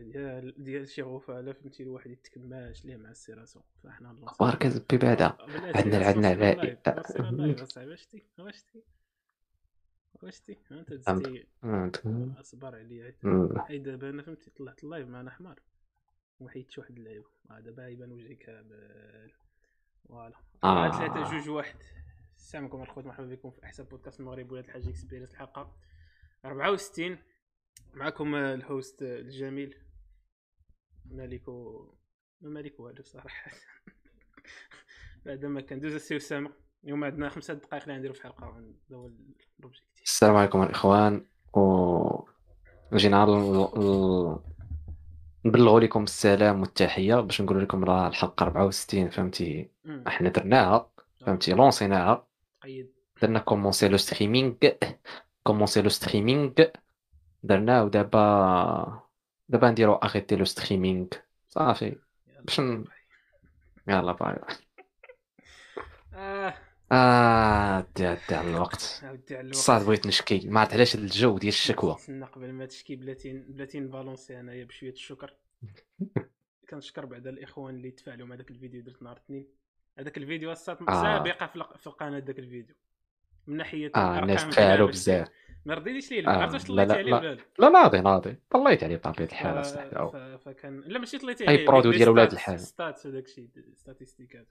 ديال ديال شي غفاله فهمتي الواحد يتكماش ليه مع السيراسون. فاحنا الله أخبار كتبي بعدا. عندنا عندنا علاء. واش شتي شتي شتي انت دزتي أصبر عليا. حيت دابا أنا فهمتي طلعت اللايف معنا حمار. وحيدت واحد اللعيب دابا يبان وجهي كامل فوالا. آه. ثلاثة جوج واحد. السلام عليكم الخوت مرحبا بكم في أحسن بودكاست المغرب ولاد الحاج اكسبيرينس الحلقة 64 معكم ال host الجميل. مالك و ما مالك والو صراحة. بعد ما كندوز السي اسامة اليوم عندنا خمسة دقائق اللي غنديرو في الحلقة هذا هو ال objectif السلام عليكم الاخوان و جينا نبلغوا لكم السلام والتحية باش نقول لكم راه الحلقة 64 فهمتي؟ إحنا درناها فهمتي؟ lancer ناها. درنا كومونسي لو ستريمينغ كومونسي لو ستريمينغ درناه ودابا دابا نديرو اغيتي لو ستريمينغ صافي. باش. يلا باي. آه. آه دي على الوقت. صاد بغيت نشكي. ما عرفت علاش الجو ديال الشكوى. استنى قبل ما تشكي بلاتي بلاتي نفالونسي أنايا بشوية الشكر. كنشكر بعد الإخوان اللي تفاعلوا مع داك الفيديو درت نهار الاثنين. هذاك الفيديو أصلا آه. في القناة داك الفيديو. من ناحية آه الناس تفاعلوا بزاف. ما رضيتيش ليه عرفت واش طليتي عليه ولا لا ناضي ناضي طليت عليه بطبيعة الحال اصاحبي فكان لا ماشي طليتي عليه اي برودو ديال ولاد الحال. stats وداك الشيء statistique ات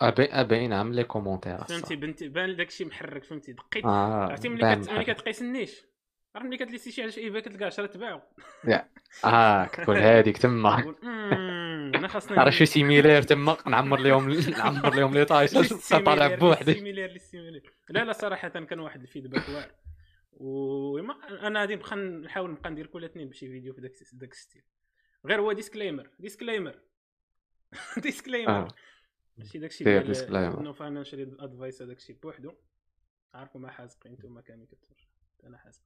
لا باين عامل les commentaires فهمتي بنتي بان داك الشيء محرك فهمتي. دقيت. آه، عرفتي ملي كتقيس ال niche عرفت ملي كتليسي شي على شي ايباي كتلقى 10 تباعو. آه كتقول هذيك تما. أنا خاصني راه شي similaire تما. نعمر لهم نعمر لهم لي طايش. طالع بوحدي. similaire لا لا صراحة كان واحد ال feedback واعر. و أنا غادي نبقى نحاول نبقى ندير كل اثنين بشي فيديو في داك داك ال style. غير هو disclaimer disclaimer disclaimer ماشي داكشي ديال no financial advice هذاك الشيء بوحدو. عارفوا ما حازقين أنتم كامل كتفرج أنا حازق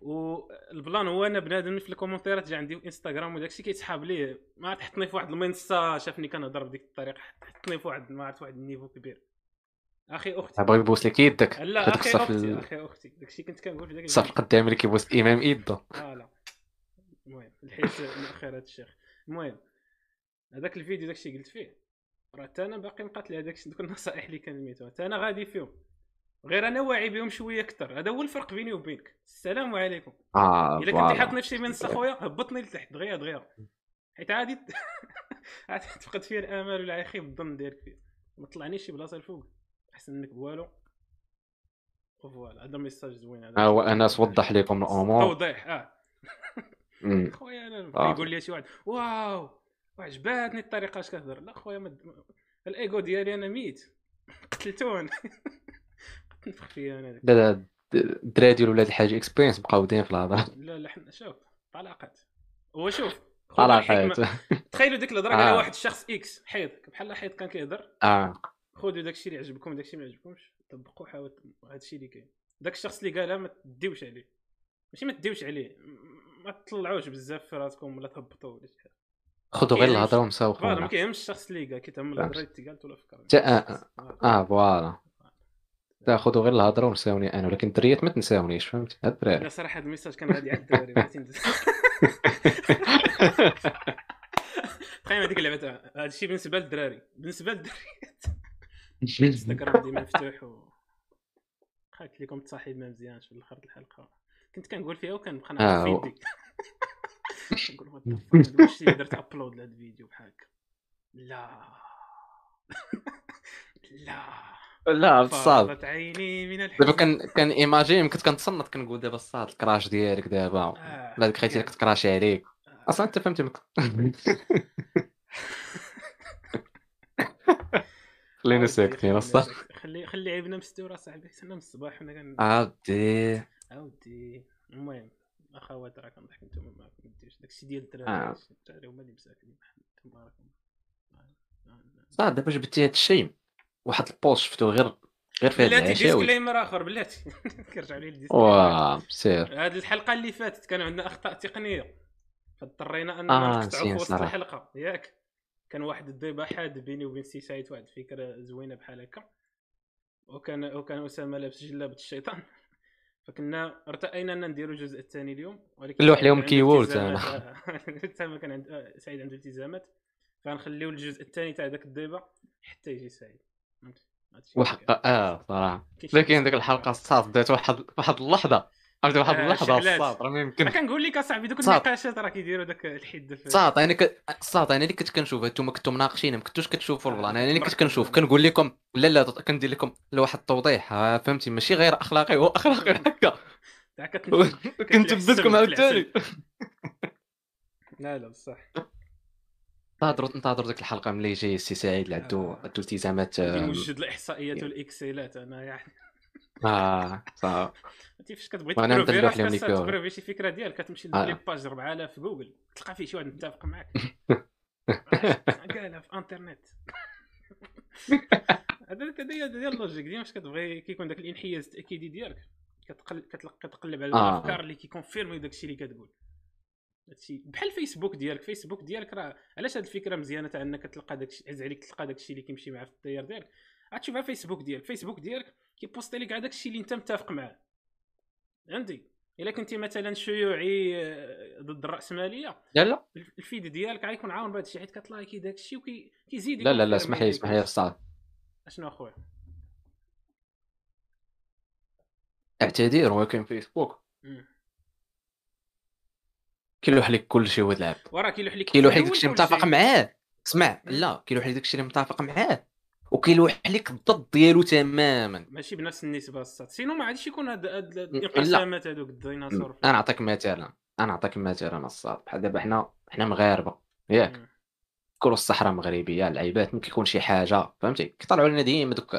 و ال plan هو أنا بنادم في ال commentaire ات جا عندي انستغرام وداك الشيء كيتسحاب ليه. ما تحطني في واحد المنصة شافني كنهضر بديك الطريقة حطني في واحد ما عرفت واحد ال niveau كبير. أخي أختي. بغا يبوس لك يدك. لا أخي أختي أخي أختي. داكشي كنت كنقول في داك الصف القدامي اللي كيبوس الامام يده. آه لا. المهم الحيت مؤخرات الشيخ. المهم هذاك الفيديو داكشي قلت فيه. راه حتى أنا باقي مقاتل هذاك دوك النصائح اللي كنميتو حتى أنا غادي فيهم. غير أنا واعي بهم شوية أكثر هذا هو الفرق بيني وبينك. السلام عليكم. آه إلا كنت حاطني في شي منصة خويا هبطني لتحت. دغيا دغيا. حيت عادي عادي تفقد فيا الامل ولا يخيب الظن ديالك فيا ما طلعنيش شي بلاصة الفوق. أحسن منك بوالو. voilà هذا message زوين هذا. آه انس وضح لكم الأمور. توضيح آه. خويا أنا آه. يقول لي شي واحد wow عجباتني الطريقة اش كتهضر لا خويا مد... الإيجو ديالي أنا ميت. قتلتون نفخ فيا أنا. لا لا الدراري ديال ولاد الحاج experience بقاو دايرين في الهضرة. لا لا حنا شوف طلاقات. هو شوف طلاقات. تخيلوا ديك الهضرة آه. واحد الشخص X حيد بحال حيد كان كيهضر. آه. خذوا داك الشيء اللي عجبكم داك الشيء ما عجبكمش طبقوا حاول هذا الشيء اللي كاين. داك الشخص اللي قالها ما تديوش عليه. ماشي ما تديوش عليه ما تطلعوش بزاف في راسكم ولا تهبطوا ولا شي حاجة. خذوا غير الهضرة ومساوقوا ما كيهمش الشخص اللي قال كيتهم الهضرة اللي قالت ولا فكر آه, آه voilà. لا خذوا غير الهضرة ونساوني أنا ولكن الدريات ما تنساونيش فهمت؟ الدراري لا صراحة هذا ال message كان غادي على الدراري تخيل هذيك اللعبة هذا الشيء بالنسبة للدراري. بالنسبة للدراريات انستغرام ديما مفتوح و قلت لكم تصاحب ما مزيانش في الأخر الحلقة. كنت كنقول فيها وكنبقى نعرف آه في يدي نقول واش درت upload لهذا الفيديو بحال هكا. لا. لا. لا بصاد عيني من دابا كان كان ايماجين كنت كنتصنت كنقول دابا الصاد الكراش ديالك دابا آه. لا ديك خيتي كتكراشي عليك. أصلا أنت فهمتي خلينا ساكتين أصلا. خلي خلي عيبنا مستور اصاحبي حتى من الصباح حنا كن عاودي عاودي المهم اخوات راه كنضحك نتوما ما كديرش داكشي ديال الدراري الدراري هما اللي مساكنين أنتم راكم صح دابا جبتي هذا الشيء واحد ال post شفتو غير غير في هذا العشاء بلاتي disclaimer آخر بلاتي. كنرجعوا ليه ال disclaimer واه سير هذه الحلقة اللي فاتت كان عندنا أخطاء تقنية. فاضطرينا اننا آه نقطعوا في وسط الحلقة. ياك. كان واحد الضيبه حاد بيني وبين سي سعيد واحد الفكرة زوينة بحال هكا. وكان وكان أسامة لابس جلابة الشيطان. فكنا ارتأينا أن نديروا الجزء الثاني اليوم ولكن لوح اليوم كيورد أنا. حتى ما كان عند سعيد عنده التزامات. فنخليو الجزء الثاني تاع ذاك الضيبة حتى يجي سعيد. وحق آه صراحة. لكن ديك الحلقة الصاد دات واحد واحد اللحظة. عرفتي واحد آه، اللحظة الصاد راه ما يمكن. كنقول لك أصاحبي دوك النقاشات راه كيديروا داك الحد صاد أنا صاد أنا اللي كنت كنشوف أنتم كنتوا مناقشين ما كنتوش كتشوفوا البلان أنا اللي كنت كنشوف كنقول لكم لا لا كندير لكم لواحد التوضيح فهمتي؟ ماشي غير أخلاقي هو أخلاقي هكا. كنتبتكم عاوتاني لا لا بصح. انتظروا انتظروا ديك الحلقة ملي يجي السي سعيد اللي عنده عنده التزامات موجد الإحصائيات و ال Excel ات أنا يعني. آه صح انت فاش كتبغي ت prouver ت prouver شي فكرة ديالك كتمشي لي page 4000 في جوجل. تلقى فيه شي واحد متفق معاك. قالها في انترنت. هذا هي ال logique. ديما فاش كتبغي؟ كيكون داك الانحياز التأكيدي ديالك. كتقلب على آه. الأفكار اللي كي confirmer داك الشيء اللي كتقول. هادشي بحال فيسبوك ديالك. فيسبوك ديالك راه علاش هاد الفكرة مزيانة تاع انك تلقى داك الشيء عز عليك تلقى داك الشيء اللي كيمشي معاه في التيار ديالك؟ غتشوف على فيسبوك ديالك. فيسبوك ديالك كي poster لك كاع داك الشيء اللي انت متفق معاه. عندي. إلا كنتي مثلا شيوعي آه، ضد الراسماليه لا لا. ال feed ديالك غيكون عامر بهذا الشيء حيت كت liker داك الشيء وكيزيد لا لا لا اسمح لي اسمح لي أستاذ. أشنو أخويا؟ اعتذر ولكن فيسبوك كيلوح لك كل شيء ولعب وراه كيلوح لك كيلوح لك داكشي متفق معاه. اسمع لا كيلوح لك داكشي اللي متفق معاه. وكيلوح لك الضد ديالو تماما. ماشي بنفس النسبة الصاد. سينو ما غاديش يكون هاد الانقسامات هذوك الديناصور أنا نعطيك مثال أنا نعطيك مثال أنا الصاد. بحال دابا حنا حنا مغاربة. ياك. كل الصحراء مغربية لعيبات ممكن يكون شي حاجة فهمتي؟ كيطلعوا لنا ديما دوك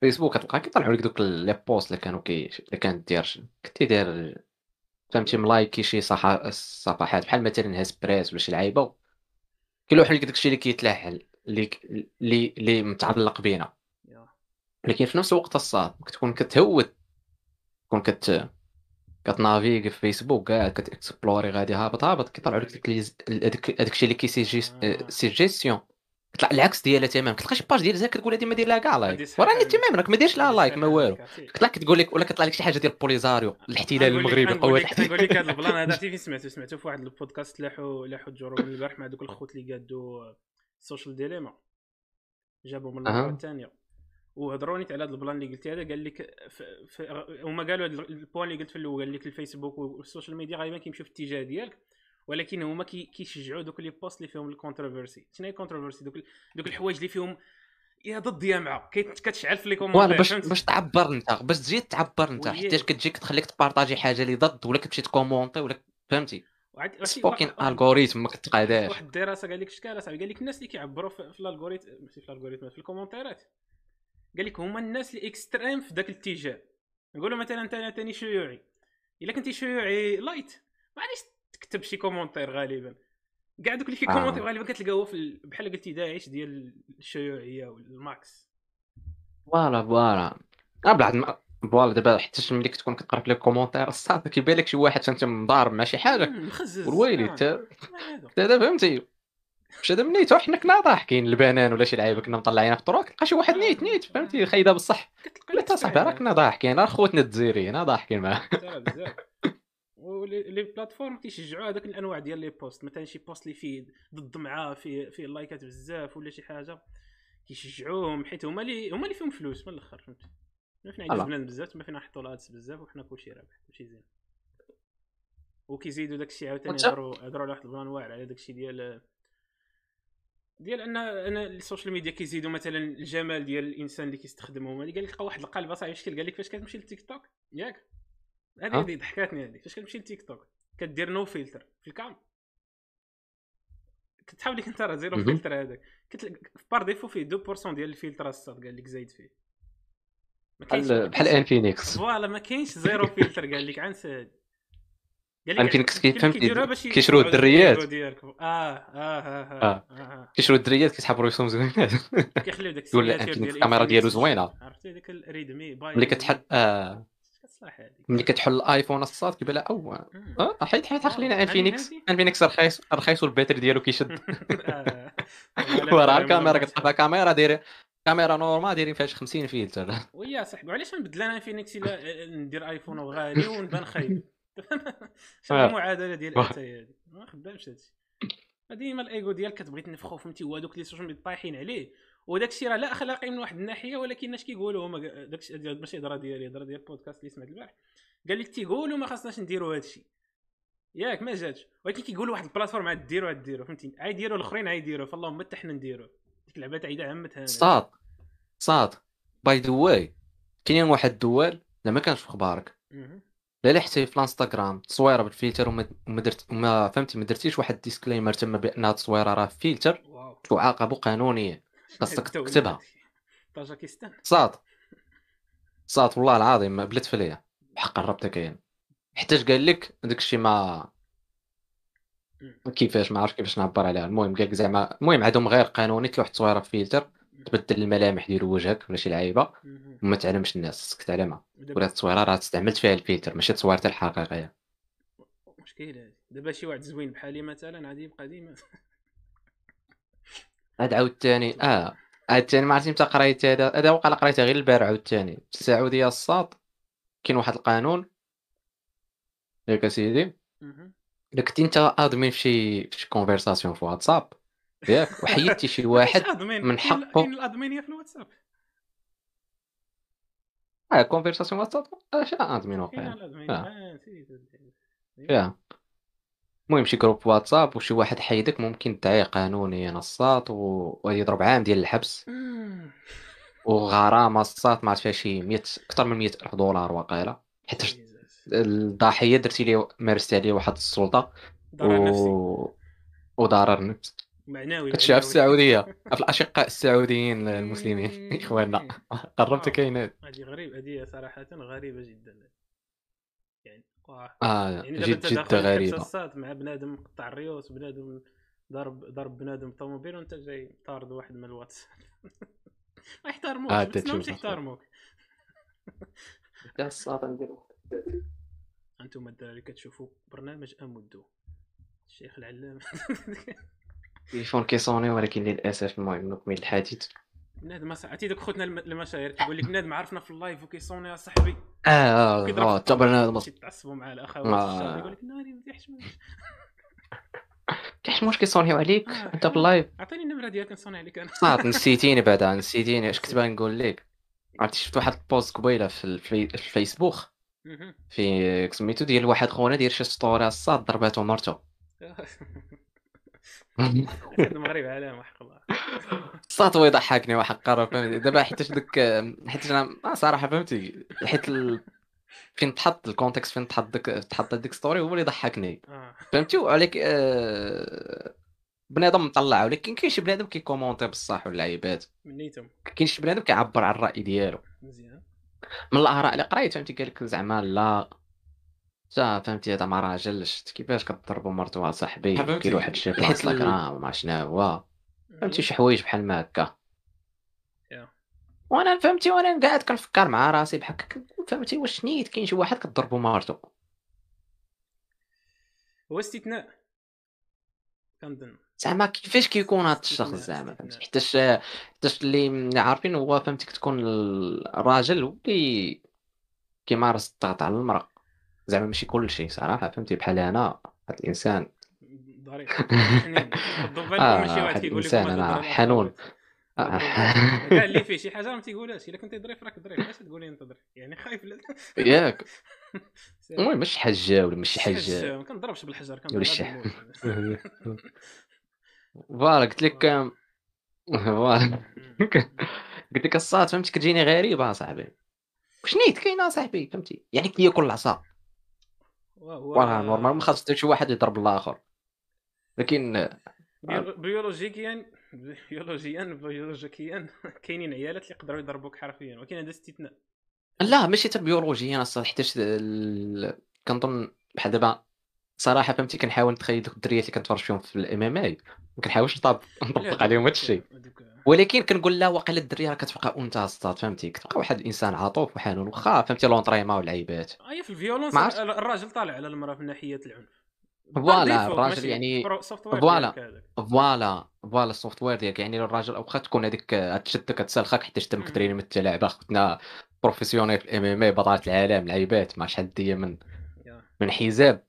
فيسبوك كتلقى كيطلعوا لك دوك les posts اللي كانوا كي اللي كانت دير كنتي داير فهمتي؟ م liker شي صفحات. بحال مثلا هاسبريس ولا شي لعيبة كيلوح لك داكشي اللي كيتلاحل اللي اللي اللي متعلق بينا. لكن في نفس الوقت الصاد كتكون كتهود تكون كت كت naviguer في فيسبوك قاعد كت explorer غادي هابط هابط كيطلعوا لك داك الشيء اللي كيسيجي سيجيستيون كتطلع العكس ديالها تماما. كتلقى شي page ديال زاك كتقول هذه ما دير لها كاع like وراني تماما راك ما ديرش لها like ما والو. كتطلع كتقول لك ولا كطلع لك شي حاجة ديال بوليزاريو الاحتلال المغربي قوات نقول لك هذا ال plan هذا عرفتي فين سمعته سمعته في واحد البودكاست لاحو لاحو ال group البارح مع دوك الخوت اللي قادوا ال Social Dilemma جابوا من المره الثانية وهضروا على هذا البلان اللي قلتي هذا قال لك هما قالوا ال point اللي قلت في الأول قال لك الفيسبوك و ال social media غالبا كيمشيو في الاتجاه ديالك ولكن هما كيشجعوا دوك les posts اللي فيهم ال controversy. شنو هي ال controversy؟ دوك دوك الحوايج اللي فيهم يا ضد يا مع. كتشعل في les commentaires باش باش تعبر انت باش تزيد تعبر انت حيت كتجيك تخليك ت partager حاجة اللي ضد ولا كتمشي ت commenter ولا فهمتي؟ سبوكين algorithm ما كتقاداش واحد الدراسه قال لك شكال صاحبي قال لك الناس اللي كيعبروا في ال algorithm ماشي في ال algorithm في ال commentaire ات قال لك هما الناس اللي extreme في ذاك الاتجاه. نقولوا مثلا انت ثاني شيوعي. إلا كنتي شيوعي light ما غاديش تكتب شي commentaire غالبا. كاع دوك اللي كي commenter آه. غالبا كتلقاوه في بحال قلتي داعش ديال الشيوعية والماكس. voilà voilà. بعد voilà دابا حتى ملي كتكون كتقرا في les commentaires صافي كيبان لك شي واحد فهمتي مضارب مع شي حاجة. والويلي انت دابا فهمتي. مش هذا منيتو حنا كنا ضاحكين البلان ولا شي لعيبة كنا مطلعين في الطرق تلقى شي واحد نيت نيت فهمتي خايدة بصح. لا تا صاحبي راه كنا ضاحكين راه خوتنا الجزائريين ضاحكين معاه. و les plateformes كيشجعوا هذاك الأنواع ديال les posts مثلا شي post اللي فيه ضد معاه فيه فيه لايكات بزاف ولا شي حاجة كيشجعوهم حيت هما اللي هما اللي فيهم فلوس من الأخر فهمتي. فينا عندنا بنان بزاف ما فينا نحطوا ال ads بزاف وحنا كلشي رابح كلشي زين. وكيزيدوا داك الشيء عاوتاني يهضروا يهضروا على واحد البلان واعر على داك الشيء ديال ديال ان أنا السوشيال ميديا كيزيدوا مثلا الجمال ديال الإنسان اللي كيستخدمهم. قال لك واحد القلبة صاحبي شكل قال لك فاش كتمشي للتيك توك؟ ياك. هذه هذه ضحكاتني هذه. فاش كتمشي لتيك توك كدير نو فلتر في الكام. كتحاول لك انت راه زيرو فلتر هذاك. في بار ديفو فيه 2% ديال الفلتر الصاد قال لك زايد فيه. بحال بحال انفينيكس فوالا ما كاينش زيرو فلتر. قال لك عنسى قال لك يمكن فهمتي كيشرو الدريات. آه آه آه آه, آه. كيشرو الدريات كيسحبوا ريسهم زوينات كيخليو داك الكاميرا ديالو زوينة. عرفتي؟ ديك الريدمي ملي كتحل آه. ملي كتحل الآيفون الصاط كيبان لها أو آه. حيت حيت خلينا انفينيكس انفينيكس رخيص رخيص وال batterie ديالو كيشد. وراه الكاميرا كتلقى كاميرا دايره كاميرا normale دايرين فيها 50 فيلتر ويا صاحبي وعلاش نبدل أنا انفينيكسي ندير آيفون غالي ونبان خايب؟ شنو آه. المعادلة ديال اتاي هذه؟ ما خدامش هادشي. ديما الإيغو ديالك كتبغي تنفخو فهمتي؟ وهذوك les social media طايحين عليه. وداك الشيء راه لا اخلاقي من واحد الناحية ولكن اش كيقولوا هما؟ داك الشيء ماشي هضره ديالي هضره ديال البودكاست اللي سمعت البارح. قال لك تيقولوا ما خاصناش نديروا هذا الشيء ياك ما جاتش. ولكن كيقولوا واحد ال plateforme عاد ديروا عاد ديروا فهمتي؟ عاد ديروا الأخرين عاد ديروا فاللهم حتى حنا نديروا اللعبه تعيد عمتها. صاط. صاد. باي ذا واي كاينين واحد الدول لا ما كانش في أخبارك. لا لا حتى في الانستغرام تصويرة بالفلتر وما درت ما فهمتي ما درتيش واحد ديسكليمر تما بان التصويره راه فلتر تعاقب قانونيا خاصك تكتبها. طاجكستان. صاد. صاد والله العظيم بلات فليا بحق الربطه كاين حتى قال لك؟ داك الشيء ما كيفاش ما عرفتش كيفاش نعبر عليها. المهم قال زعما المهم عندهم غير قانوني تلوح تصويره في فلتر تبدل الملامح ديال وجهك ولا شي لعيبة وما تعلمش الناس خصك تعلمها ولا التصويره راه استعملت فيها الفلتر ماشي تصويرتها الحقيقية. مشكل دابا شي واحد زوين بحالي مثلا غادي يبقى ديما. هاد عاوتاني آه عاوتاني ما عرفتي متى قريت هذا. هذا وقع قريتها غير البارح عاوتاني. في السعودية الصاط كاين واحد القانون. ياك أسيدي؟ الا كنتي انت admin في شي في شي conversation في واتساب. ياك وحيدتي شي واحد من حقه. كاين الادمينيه في الواتساب. آه conversation واتساب؟ اش admin واقع يا. المهم شي groupe واتساب وشي واحد حيدك ممكن تدعيه قانونيا الصاط ويضرب عام ديال الحبس. وغرامة الصاط ما عرفت فيها شي 100 أكثر من 100 ألف دولار وقيلة. حيت الضحيه درتي لي مارست عليه واحد السلطة و... وضرر نفس معنوي كتشي في السعودية. في الأشقاء السعوديين المسلمين. إخواننا. قربت كاينات هذه غريبه هذه صراحة غريبة جدا. يعني آه يعني جد جد غريبة. مع بنادم قطع الريوس بنادم ضرب ضرب بنادم طوموبيل وأنت جاي طارد واحد من الواتس ما يحترموك آه بس يحترموك. أنتم الدراري كتشوفوا برنامج امدو الشيخ العلام تليفون كيصوني ولكن للأسف المهم نكمل الحديث بنادم عرفتي دوك خوتنا المشاهير كيقول لك بنادم عرفنا في ال live وكيصوني يا صاحبي. آه آه حتى بنادم تعصبوا مع الاخوات آه. يقول لك ناري ما تيحشموش تيحشموش كيصونيو عليك؟ آه. أنت في ال live. عطيني النمرة ديالك نصوني عليك أنا. صافي نسيتيني بعدا نسيتيني. اش كنت باغي نقول لك؟ عرفتي شفت واحد ال post قبيلة في الفيسبوك. في سميتو ديال واحد خونا داير شي story الصاط ضرباتو مرتو. المغرب علامه حق الله. صاط هو يضحكني وحق دابا حيت ديك حيت أنا صراحة فهمتي. حيت ال... فين تحط ال context فين تحط ديك تحط ديك story هو اللي يضحكني. آه. فهمتي؟ وعليك آه... بنادم مطلع ولكن كاين شي بنادم كيكومونتي بصح واللعيبات. من نيتهم كاين شي بنادم كيعبر على الرأي ديالو. مزيان. من الاراء اللي قريت فهمتي؟ قال لك زعما لا. تا فهمتي هذا ما راجلش كيفاش كضربوا مرتو صاحبي كاين واحد الشيء في الانستغرام وما شنو هو. فهمتي شي حوايج بحال ما هكا. وأنا فهمتي وأنا قاعد كنفكر مع راسي بحال فهمتي واش نيت كاين شي واحد كضربو مرتو. هو استثناء. كنظن زعما كيفاش كيكون هذا الشخص زعما فهمتي؟ حيتاش حيتاش اللي عارفين هو فهمتي كتكون الراجل اللي كيمارس الضغط على المرأة. زعما ماشي كل شيء صراحة فهمتي؟ بحال أنا هذا الإنسان. ظريف آه واحد الإنسان أنا حنون. كاع اللي فيه شي حاجة ما تيقولهاش إلا كنتي ظريف راك ظريف علاش تقولي أنت ظريف يعني خايف ياك. المهم ماشي حجه ولا ماشي حجه ما كنضربش بالحجر كنضرب voilà قلت لك voilà. قلت لك الصاط فهمتي كتجيني غريبه صاحبي. واش نيت كاينة صاحبي؟ فهمتي؟ يعني كياكل العصا. واه normal ما خاص شي واحد يضرب الآخر. لكن بيولوجيكيا بيولوجيا بيولوجيكيا. كاينين عيالات اللي يقدروا يضربوك حرفيا ولكن هذا استثناء. لا ماشي حتى بيولوجيا الصراحه حيت كنظن بحال دابا صراحة فهمتي كنحاول نتخيل دوك الدريات اللي كنتفرج فيهم في ال MMA. ما كنحاولش نطبق عليهم هذا الشيء. ولكن كنقول لا واقيلا الدرية راه كتبقى أنثى الصاط فهمتي؟ كتبقى واحد الإنسان عاطوف وحنون واخا فهمتي l'entraînement واللعيبات هي في ال violence الراجل طالع على المرأة من ناحية العنف. voilà الراجل يعني voilà voilà voilà ال software ديالك. يعني الراجل واخا تكون هذيك تشدك تسلخك حيت تم كتريني من التلاعب. اختنا professionnelle في MMA بطلة العالم لعيبات ما شحال دي من من حزاب.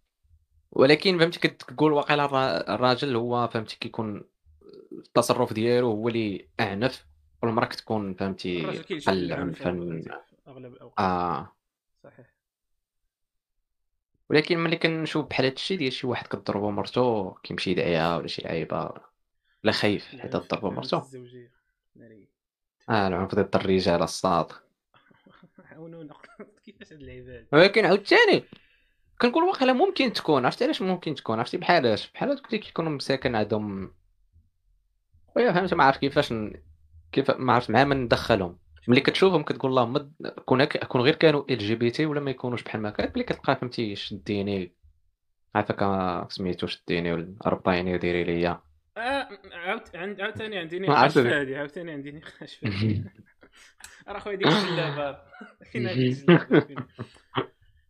ولكن فهمتي كتقول واقيلا الراجل هو فهمتي كيكون التصرف ديالو هو اللي أعنف. والمرأة كتكون فهمتي قل عنفا أغلب الأوقات. آه. صحيح. ولكن ملي كنشوف بحال هادشي ديال شي واحد كتضربو مرتو كيمشي يدعيها ولا شي لعيبه لا خايف حيت ضربو مرتو. آه العنف ضد الرجال الصاد عاونونا. كيفاش هاد العباد ولكن عاوتاني كنقول واقيلا ممكن تكون عرفتي علاش ممكن تكون؟ عرفتي بحال اش؟ بحال هادوك اللي كيكونوا مساكن عندهم. خويا فهمت؟ ما عرفت كيفاش كيف ما عرفت مع من ندخلهم ملي كتشوفهم كتقول اللهم كون كون غير كانوا LGBT ولا ما يكونوش بحال ما كان ملي كتلقى فهمتي شديني عافاك سميتو شديني ولا ربطيني وديري ليا. آه عاود عاوتاني عندي نقاش في هذه عاوتاني عندي نقاش في هذه راه خويا ديك اللعبه فين؟ هذيك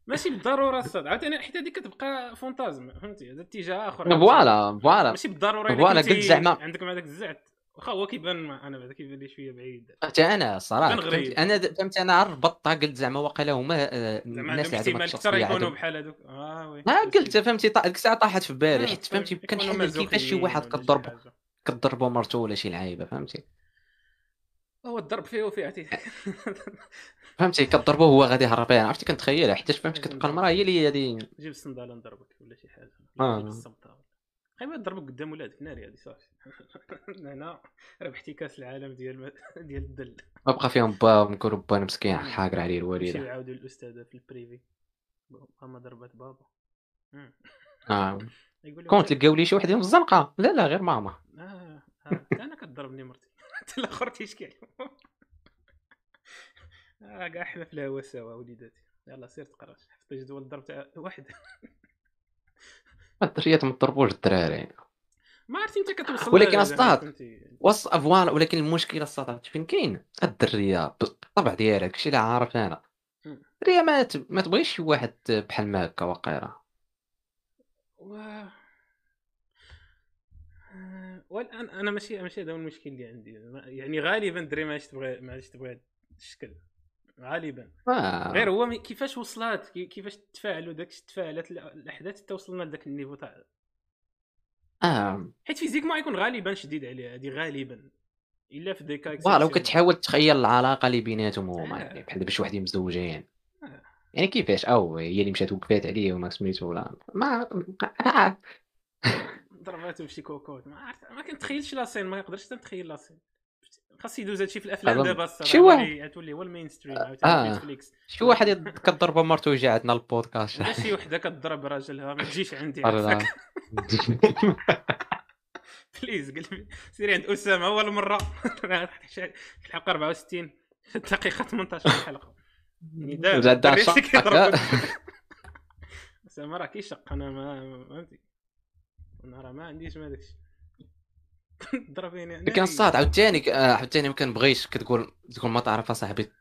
ماشي بالضرورة الصاد. عاوتاني حيت هذيك كتبقى fantasme فهمتي؟ هذا اتجاه آخر. voilà voilà. ماشي بالضرورة voilà قلت زعما. عندك مع داك الزعت واخا هو كيبان أنا بعدا كيبان لي شوية بعيد؟ حتى أنا صراحة أنا فهمت أنا ربطتها قلت زعما واقيلا هما آه، الناس اللي عندهم أكثر يكونوا بحال هذوك. آه oui. قلت فهمتي ديك الساعة طاحت في بالي. حيت فهمتي كنحلل كيفاش شي واحد كضرب كضربو مرتو ولا شي لعيبة فهمتي؟ هو الضرب فيه وفيه فهمتي كضربو هو غادي يهرب. عرفتي كنتخيل حيت فهمتي كتبقى المرأة هي اللي غادي جيب الصندالة نضربك ولا شي حاجة. آه. خايبه ضربك قدام ولادك ناري هذه صافي. هنا ربحتي كاس العالم ديال ديال الدل. بقى فيهم با نقولوا با مسكين حاقر عليه الوالده يعاودوا الأستاذة في ال privé ماما ضربت بابا. آه. كون تلقاو لي شي واحد في الزنقة؟ لا لا غير ماما. آه, آه. أنا كضربني مرتي. أنت الآخر تيشكي آه كاع حنا في الهوا سوا وليداتي. يلا سير تقرا حفظت جدول الضرب تاع واحد. الدريات ما تضربوش الدراري ما عرفتي انت كتوصل ولكن الصاط. وص voilà ولكن المشكلة الصاط فين كاين؟ الدريه بالطبع ديالها داكشي اللي عارف أنا. الدريه ما ما تبغيش شي واحد بحال ما هكا وقيره و... والآن أنا ماشي ماشي هذا هو المشكل اللي عندي. يعني غالبا الدري ما عادش تبغي ما عادش تبغي الشكل. غالبا. آه. غير هو كيفاش وصلات؟ كيفاش تفاعلوا داك تفاعلات الأحداث حتى وصلنا لذاك ال niveau تاع آه. حيت physiquement يكون غالبا شديد عليها هذه غالبا. إلا في ديكا voilà وكتحاول تخيل العلاقة اللي بيناتهم هما آه. يعني بحال شي وحدين مزوجين. آه. يعني كيفاش؟ أو هي اللي مشات وقفات عليه وما سميتو ولا ما ضرباتو بشي كوكوت. ما عرفت ما كنتخيلش la scène ما نقدرش نتخيل la scène خاص يدوز هادشي في الأفلام دابا شي واحد. تولي هو ال mainstream آه. نتفليكس. شي واحد كضرب مرته ويجي عندنا البودكاست. شي وحده كضرب راجلها ما تجيش عندي. بليز قلبي سيري عند أسامة اول مره في الحلقة 64 الدقيقة 18 الحلقة. يعني دابا أسامة راه كيشق أنا ما فهمتي أنا راه ما عنديش ما داكشي ضربيني كان صاد عاوتاني عاوتاني ما كنبغيش كتقول تقول ما تعرف اصاحبي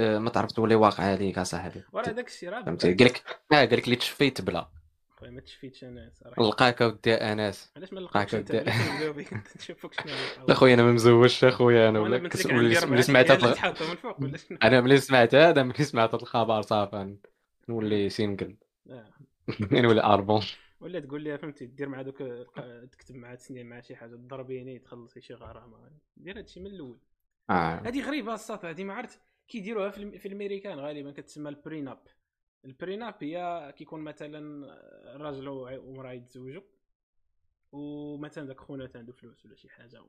آه، ما تعرف تولي واقع عليك اصاحبي وراه داك الشيء راه فهمتي؟ قال لك آه قال لك اللي تشفيت بلا. ما تشفيتش أنا صراحة. لقاك اودي انس علاش ما لقاكش أنت؟ نشوفك شنو لا خويا أنا ما مزوجش أخويا أنا ولا ملي سمعت أنا ملي سمعت هذا ملي سمعت هذا الخبر صافي نولي single. آه. نولي اربون ولا تقول لي فهمتي دير مع دوك تكتب مع تسنين مع شي حاجة تضربيني تخلصي شي غرامه دير هادشي من الأول. آه. هذه غريبة الصاط هذه ما عرفت كيديروها في, الأمريكان غالبا كتسمى البريناب. ال prenup هي كيكون مثلا راجل ومرأة يتزوجوا ومثلا داك خونا عنده فلوس ولا شي حاجة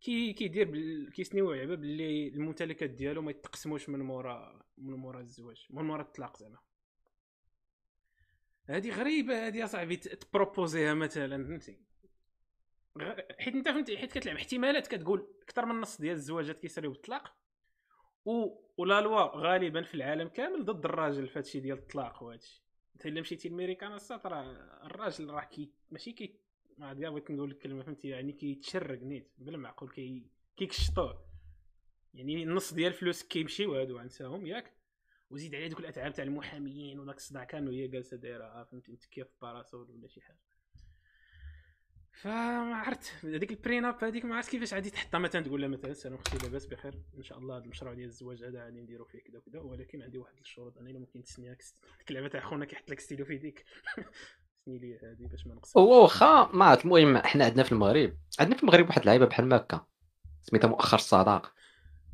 كي كيدير بال... كيسنيو لعبه باللي الممتلكات ديالو ما يتقسموش من مورا من مورا الزواج من مورا الطلاق زعما. هذه غريبة هذه يا صاحبي تـ proposer يها مثلا فهمتي؟ حيت أنت فهمتي حيت كتلعب احتمالات كتقول أكثر من نص ديال الزواجات كيساليو بالطلاق و ولا لوا غالبا في العالم كامل ضد الراجل في هادشي ديال الطلاق وهادشي. انت إلا مشيتي لميريكان الساط راه الراجل راه كي ماشي كي ما كاع بغيت نقول الكلمة فهمتي؟ يعني كيتشرق نيت بلا معقول كي كيكشطوه. يعني النص ديال الفلوس كيمشيو هادو عندهم ياك. وزيد على هذوك الأتعاب تاع المحاميين وداك الصداع كانوا هي جالسة دايره فهمتي أنت كيف parasol ولا شي حاجة. فما عرفت هذيك ال prenup هذيك ما عرفت كيفاش غادي تحطها. مثلا تقول لها مثلا سلام أختي لاباس بخير. إن شاء الله هذا المشروع ديال الزواج هذا غادي نديرو فيه كذا وكذا ولكن عندي واحد الشروط. أنا إلا ممكن تسنيها ديك اللعبة تاع خونا كيحط لك ستيلو في يديك. سني لي هذه باش ما نقص واخا ما عرفت المهم حنا عندنا في المغرب عندنا في المغرب واحد اللعيبة بحال هكا سميتها مؤخر الصداق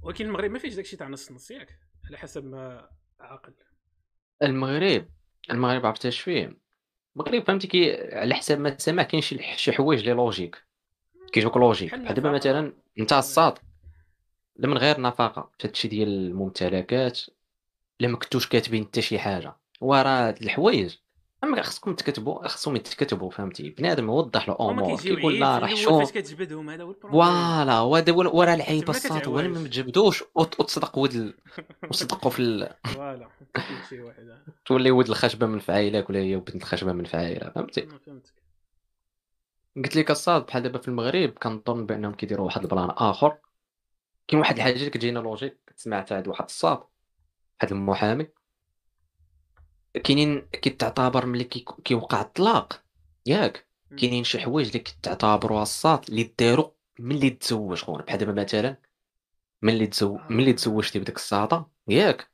ولكن المغرب ما فيهش داكشي تاع نص نص ياك على حسب ما عقل المغرب المغرب عرفت اش فيه؟ المغرب فهمتي كي على حسب ما تسمع كاين شي شي حوايج les logiques كيجوك logique. بحال دابا مثلا انت الصاد لا من غير نفقه هادشي ديال الممتلكات لا ما كنتوش كاتبين حتى شي حاجة وراه هاد الحوايج. أما خصكم تكتبوا خصهم يتكتبوا فهمتي؟ بنادم يوضح له أمور كيقول لا راه شوف. فاش كتجبدهم هذا هو ال problème. voilà هذا وراه العيب الصاد هو ما تجبدوش وتصدق ود وتصدقوا في فوالا تولي ود الخشبة من فعايلك ولا هي بنت الخشبة من فعايلها فهمتي؟ قلت لك الصاد بحال دابا في المغرب كنظن بأنهم كيديروا واحد ال plan آخر. كاين واحد الحاجة اللي كتجينا لوجيك كتسمع تاع واحد الصاد واحد المحامي. كاينين كيتعتبر ملي كيوقع الطلاق ياك. كاينين شي حوايج اللي كتعتبروها الصاد اللي داروا ملي تزوج خونا بحال دابا مثلا. ملي تزوج ملي تزوجتي بديك الصاده ياك.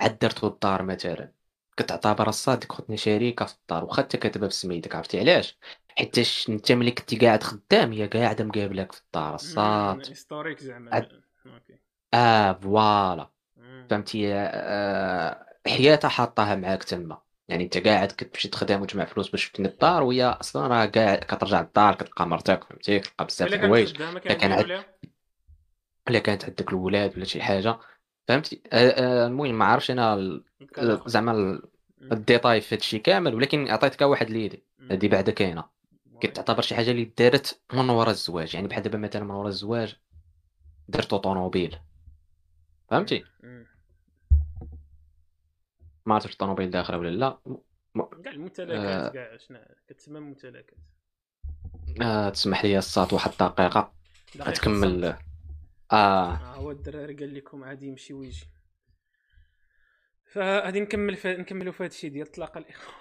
عاد درتو الدار مثلا. كتعتبر الصاد ديك خوتنا شريكة في الدار واخا انت كاتبها بسميتك عرفتي علاش؟ حيت انت ملي كنتي قاعد خدام هي قاعدة مقابلك في الدار الصاد historique زعما. okay. آه voilà. فهمتي؟ آه حياتها حاطاها معاك تما. يعني انت قاعد كتمشي تخدم وتجمع فلوس باش تبني الدار وهي أصلا راه قاعد كترجع للدار كتلقى مرتك فهمتي؟ كتلقى بزاف د الحوايج. كان عد... كانت عندك الولاد ولا شي حاجة فهمتي؟ المهم ما عرفتش أنا زعما الديتاي في هادشي كامل ولكن عطيتك واحد l'idée هادي بعدا كاينة. كتعتبر شي حاجة اللي دارت من وراء الزواج. يعني بحال دابا مثلا من وراء الزواج درتو طوموبيل فهمتي؟ ما عرفتش الطوموبيل داخله ولا لا. كاع الممتلكات كاع آه شنو؟ كتسمى ممتلكات آه تسمح لي الصات واحد الدقيقة. تكمل. آه, آه هو الدراري قال لكم عادي يمشي ويجي. فغادي نكمل ف... نكملوا في هذا الشيء ديال الطلاق. الاخوان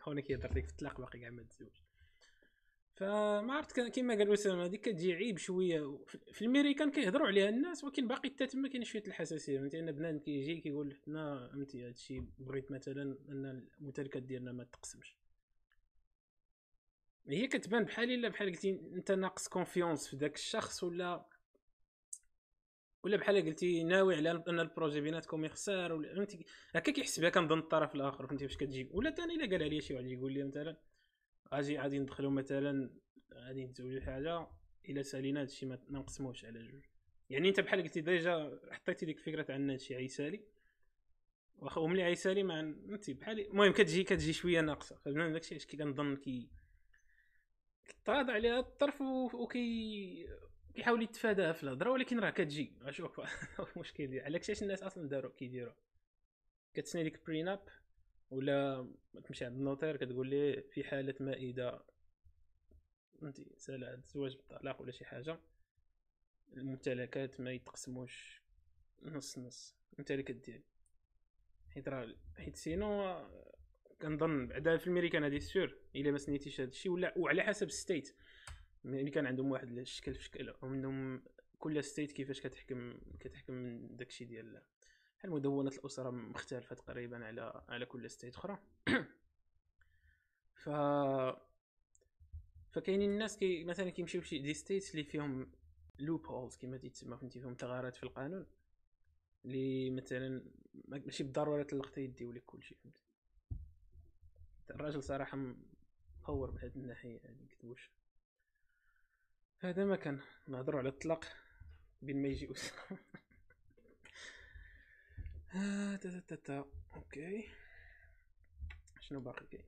خونا كيهضر لك في الطلاق باقي كاع ما تزوج. فما عرفت كيما قال اسامه هذيك كتجي عيب شوية. في الميريكان كيهضروا عليها الناس ولكن باقي حتى تما كاين شوية الحساسية. فهمتي؟ ان بنادم كيجي كيقول لك أنا فهمتي؟ هادشي بغيت مثلا أن الممتلكات ديالنا ما تقسمش. هي كتبان بحال إلا بحال قلتي أنت ناقص confiance في ذاك الشخص ولا ولا بحال قلتي ناوي على أن ال projet بيناتكم يخسر ولا فهمتي؟ هكا كيحسبها كنظن الطرف الآخر. فهمتي؟ فاش كتجي ولا ثاني إلا قال عليا شي واحد يقول لي مثلا أجي غادي ندخلو مثلا غادي نتزوجو حاجة إلا سالينا هادشي ما نقسموش على جوج. يعني أنت بحال قلتي déjà حطيتي ديك الفكرة تاع هادشي عيسالي واخا وملي عيسالي مع انت بحال المهم كتجي كتجي شوية ناقصة. فالمهم داكشي اش كنظن كي كيتراضى على هذا الطرف وكي كيحاول يتفاداها في الهضرة ولكن راه كتجي. شوف المشكل ديال علاش الناس أصلا داروا كيديروا كتسني ديك en: prenup ولا تمشي عند ال notaire كتقول ليه في حالة ما اذا انت سال الزواج بالطلاق ولا شي حاجة. الممتلكات ما يتقسموش نص نص. انت اللي كدير حيت راه حيت sinon كنظن بعدا في الميريكان هادي sûr إلا ما سنيتيش هذا الشيء ولا وعلى حسب state ملي كان عندهم واحد الشكل في شكل عندهم كل state كيفاش كتحكم كتحكم داكشي ديال المدونة الأسرة مختلفة تقريبا على على كل state أخرى؟ ف فكاينين الناس كي مثلا كيمشيو لشي des states اللي فيهم loopholes كما تيتسمى فهمتي فيهم ثغرات في القانون. اللي مثلا ماشي بالضرورة تلقى يديو لك كلشي فهمتي. الراجل صراحة مطور بهذه الناحية هذه كتبوش هذا ما كان نهضروا على الطلاق بين ما يجي آه تا تا تا أوكي. شنو باقي كاين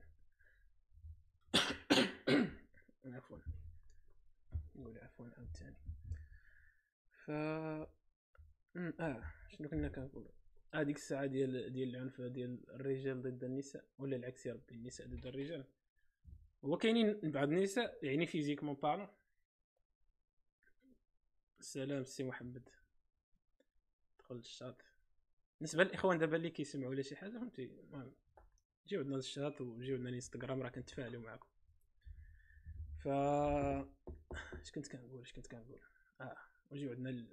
عفوا. نقول عفوا عاوتاني ف آه شنو كنا كنقول آه الساعة ديال ديال العنف ديال الرجال ضد النساء ولا العكس يا ربي النساء ضد الرجال. هو كاينين بعض النساء يعني physiquement parlant سلام سي محمد. دخل الشاط بالنسبة للإخوان دابا اللي كيسمعوا ولا شي حاجة فهمتي؟ المهم جيو عندنا الشات وجيو عندنا الإنستغرام راه كنتفاعلوا معاكم. ف اش كنت كنقول اش كنت كنقول؟ آه وجيو عندنا ال...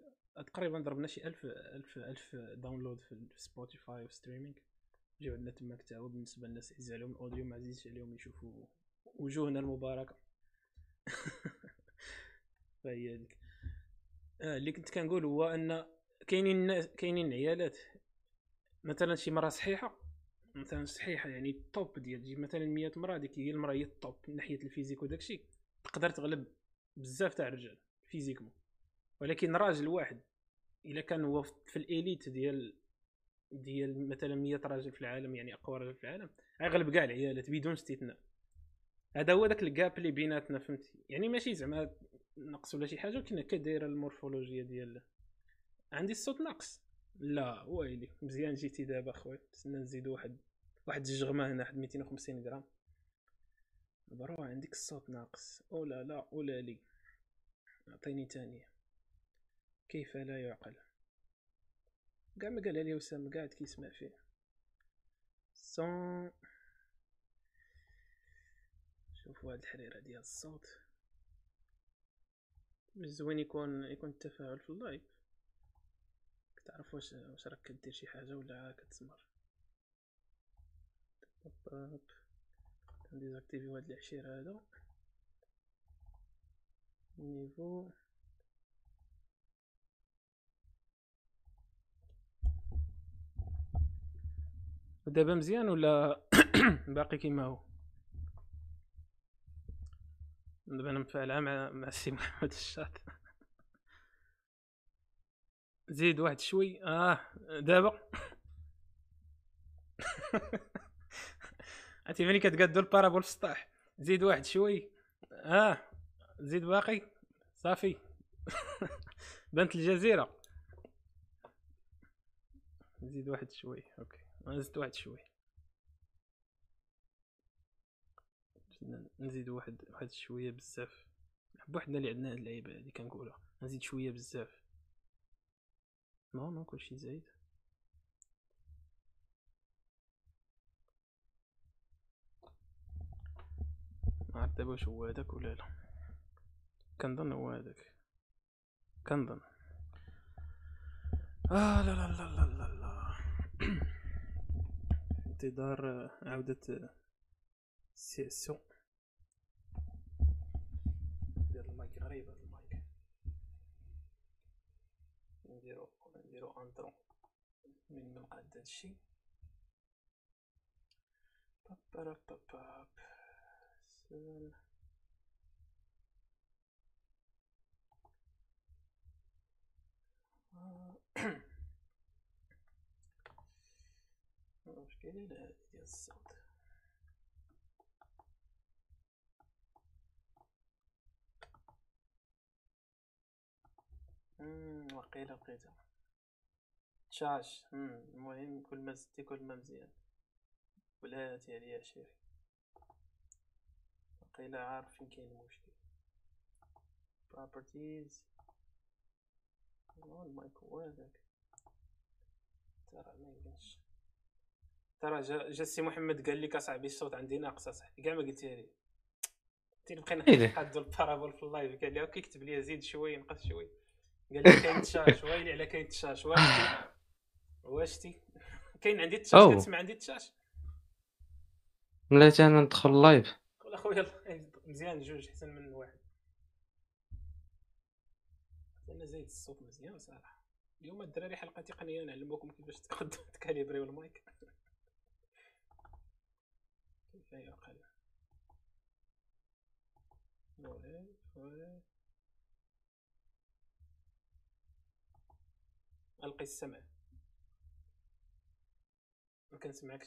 تقريبا ضربنا شي 1000 1000 1000 download في سبوتيفاي و streaming جيو عندنا تما كتاعو بالنسبة للناس عزيز عليهم ال audio ما عزيزش عليهم يشوفوا وجوهنا المباركة. فهي هذيك. آه اللي كنت كنقول هو أن كاينين كاينين عيالات مثلا شي مرة صحيحة مثلا صحيحة يعني ال top ديال تجي مثلا 100 مرة ديك هي المرة هي ال top من ناحية ال physique وداكشي تقدر تغلب بزاف تاع الرجال physiquement. ولكن راجل واحد إلا كان هو في الإليت ديال ديال مثلا 100 راجل في العالم يعني أقوى راجل في العالم غيغلب كاع العيالات بدون استثناء. هذا هو داك الجاب اللي بيناتنا فهمتي يعني ماشي زعما نقص ولا شي حاجة ولكن هكا دايرة المورفولوجيا ديال عندي الصوت ناقص. لا ويلي مزيان جيتي دابا خويا نتسنى نزيد واحد واحد الجغمه هنا واحد 250 غرام بروح عندك الصوت ناقص. أو لا لا ولا لي. أعطيني تانية. كيف لا يعقل؟ كاع ما قالها لي وسام قاعد كيسمع فيه. صون. شوفوا هاد الحريرة ديال الصوت. زوين يكون يكون التفاعل في اللايف. تعرف واش واش راك كدير شي حاجة ولا كتسمر. كنديزاكتيفيو هاد العشير هذا نيفو. دابا مزيان ولا باقي كيما هو؟ دابا أنا متفاعل مع مع السي محمد الشاط زيد واحد شوي. آه دابا. عرفتي ملي كتقادو البارابول في السطح زيد واحد شوي. آه زيد باقي. صافي. بنت الجزيرة. زيد واحد شوي. أوكي. زدت واحد شوي. نزيد واحد واحد شوية بزاف. بوحدنا اللي عندنا هاد اللعيبة هادي كنقولها. نزيد شوية بزاف. نو نو كلشي زايد عرفت دابا واش هو هداك ولا لا كنظن هو هداك كنظن آه لا لا لا لا لا لا انتظار عودة السياسيون ديال المايك غريب هاد المايك نديرو نديرو أنترو من من قد هادشي باب باب باب سن هادي ديال الصوت. وقيلا لقيتها تشاش المهم كل ما زدتي كل ما مزيان. بلاتي عليا عشيري وقيلا عارف فين كاين المشكل properties. المايك هو هذاك ترى ما يمكنش. ترى جا, جا سي محمد قال لك اصاحبي الصوت عندي ناقص أصاحبي. كاع ما قلتي لي. بقينا نحدو البارابول في اللايف. قال لي أوكي كتب لي زيد شوية نقص شوية قال لي كاين تشاش ويلي على كاين تشاش واشتي كاين عندي التشاش كتسمع عندي التشاش بلاتي أنا ندخل live ولا خويا مزيان جوج أحسن من واحد. أنا زايد الصوت مزيان صراحة. اليوم الدراري حلقة تقنية نعلموكم كيفاش ت calibrer يو المايك كيف يعقل ألقي السمع. ما كنسمعكش.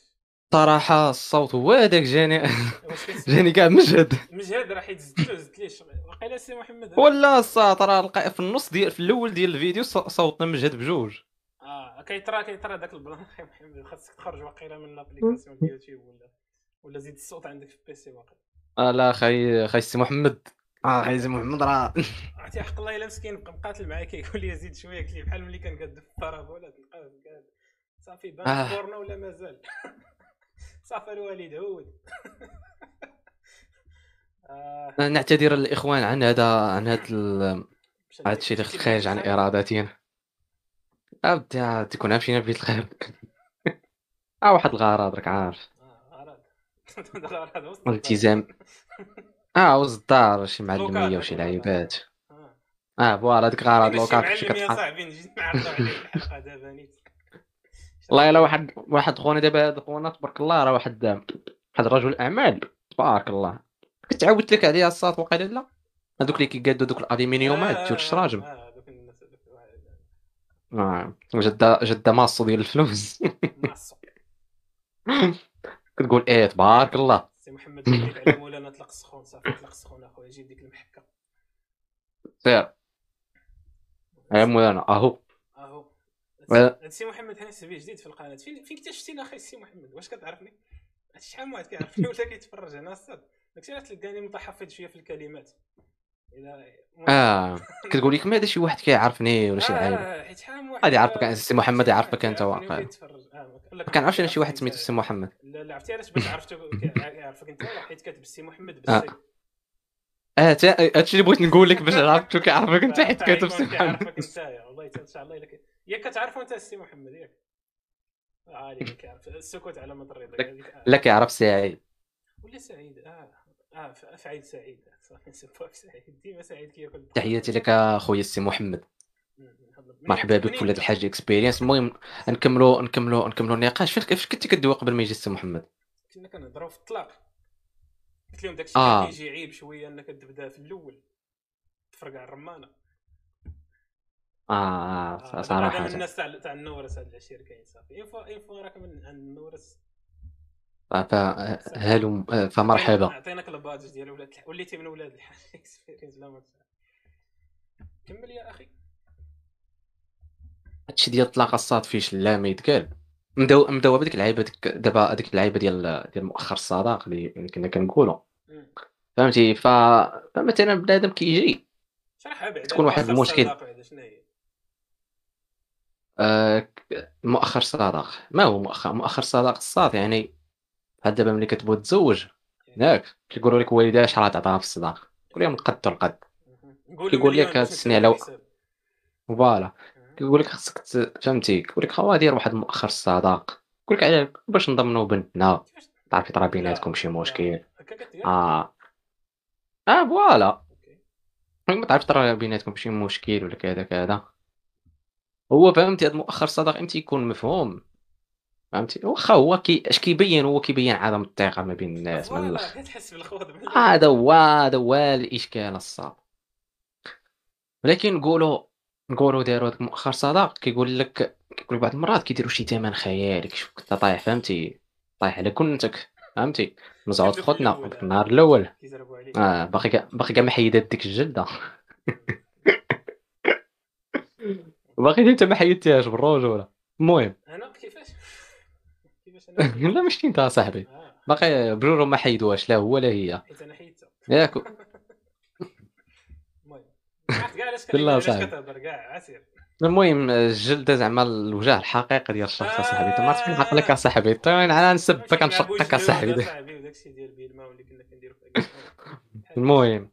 صراحة الصوت هو هذاك جاني جاني كاع مجهد. مجهد راه حيت زدت زدت ليش؟ وقيلا سي محمد. ولا الصوت راه في النص ديال في الأول ديال الفيديو صوتنا مجهد بجوج. آه كيطرا كيطرا داك ال plan محمد خاصك تخرج وقيلا من l'application ديال يوتيوب ولا ولا زيد الصوت عندك في ال PC واقيلا. آه لا خاي خاي سي محمد. آه خاي سي محمد راه. عرفتي حق الله إلا مسكين بقى مقاتل معايا كيقول لي زيد شوية قلت لي بحال ملي كنقاد في البارابولا تلقاه قاد صافي بان آه. ولا مازال؟ صافي الوالد عود آه. نعتذر الاخوان عن هذا عن هذا هذا الشيء اللي خارج عن إرادتنا. ابدا تكون عارفين بيت الخير أه واحد الغرض راك عارف. الالتزام أه وسط الدار شي معلمية وشي لعيبات. آه. فوالا ديك غرض لوكال فاش كتحط صاحبي نجي نعرضوا عليه الحلقة دابا نيت والله إلا واحد واحد خونا دابا هذا خونا تبارك الله راه واحد واحد رجل أعمال تبارك الله. كنت عاودت لك عليها الصاط وقيلا لا؟ هذوك اللي كيقادوا دوك الالومنيومات ديال الشراجم آه جدة جدة ماصو ديال الفلوس. كتقول إيه تبارك الله. سي محمد على مولانا طلق السخون صافي طلق السخون أخويا جيب ديك المحكة. سير. يا مولانا أهو. سي محمد حنا سبي جديد في القناة. فين فين اكتشفتينا أخي سي محمد؟ واش كتعرفني؟ شحال من واحد كيعرفني؟ ولا كيتفرج أنا الصاد داكشي علاش تلقاني متحفظ شوية في الكلمات. آه كتقول لك ماذا شي واحد كيعرفني ولا شي لعيب آه حيت شحال واحد غادي يعرفك سي محمد يعرفك أنت واقع. ما كنعرفش أنا شي واحد سميتو سي محمد. لا لا عرفتي علاش باش عرفتو يعرفك أنت؟ حيت كاتب سي محمد بالسي آه. هادشي اللي بغيت نقول لك باش عرفتو كيعرفك أنت حيت كاتب سي محمد. كيعرفك انت والله إن شاء الله ياك كتعرفو انت السي محمد ياك. عادي كيعرف السكوت على مطر الرضا لا كيعرف سعيد. ولا سعيد آه. آه فعيل سعيد صافي سعيد. ديما سعيد كياكل تحياتي لك أخويا السي محمد. مرحبا بك في ولاد الحاج experience المهم نكملوا نكملوا نكملوا النقاش. فاش كنتي كدوي قبل ما يجي السي محمد؟ كنا كنهضروا في الطلاق. قلت لهم داكشي آه. كيجي عيب شوية إنك تبدأ في الأول تفرقع الرمانة. آه, آه صراحة. هذا الناس تاع تاع النورس العشير كاين صافي. info info راك من النورس. فهلو فمرحبا. أعطيناك badge ال ديال ولاد وليتي من ولاد الحاج experience لا كمل يا أخي. هادشي ديال الطلاق الصاد فيش لا ما يتقال. نبداو نبداو بديك اللعيبة ديك دابا هذيك اللعيبة ديال ديال مؤخر الصداق اللي كنا كنقولوا فهمتي؟ ف فمثلا بنادم كيجي. شرحها بعدا تكون واحد المشكل. آه مؤخر صداق. ما هو مؤخر؟ مؤخر صداق الصاد يعني بحال دابا ملي كتبغي تزوج ياك. كيقولوا لك والديها شحال تعطيها في الصداق؟ قول لهم قد القد كيقول لك تسني على voilà. كيقول لك خصك فهمتي؟ كيقول لك خوا دير واحد مؤخر الصداق يقول لك علاه باش نضمنوا بنتنا. تعرفي طرا بيناتكم شي مشكل. آه. آه voilà. ما تعرفش طرا بيناتكم شي مشكل ولا كذا كذا. هو فهمتي؟ هذا مؤخر الصداق إمتى يكون مفهوم. فهمتي؟ واخا هو كي اش كيبين هو كيبين عدم الثقة ما بين الناس من الآخر هذا هو هذا هو الإشكال الصعب. ولكن نقولوا نقولوا داروا هذاك مؤخر صداق كيقول لك كيقول بعض المرات كيديروا شي ثمن خيالي كيشوف كنت طايح فهمتي؟ طايح على كنتك فهمتي؟ مزعوط خوتنا النهار الأول. آه باقي باقي ما حيدات ديك الجلدة. باقي أنت ما حيدتيهاش بالرجوله المهم. أنا كيفاش؟ لا ماشي أنت صاحبي. آه. باقي بجوج ما حيدوهاش لا هو لا هي. حيت أنا حيدتها ياك. المهم. كاع علاش كتهضر كاع عسير. المهم الجلده زعما الوجه الحقيقي ديال الشخص اصاحبي انت ما عرفتش نحق لك اصاحبي طيب أنا نسبك كنشقك اصاحبي المهم.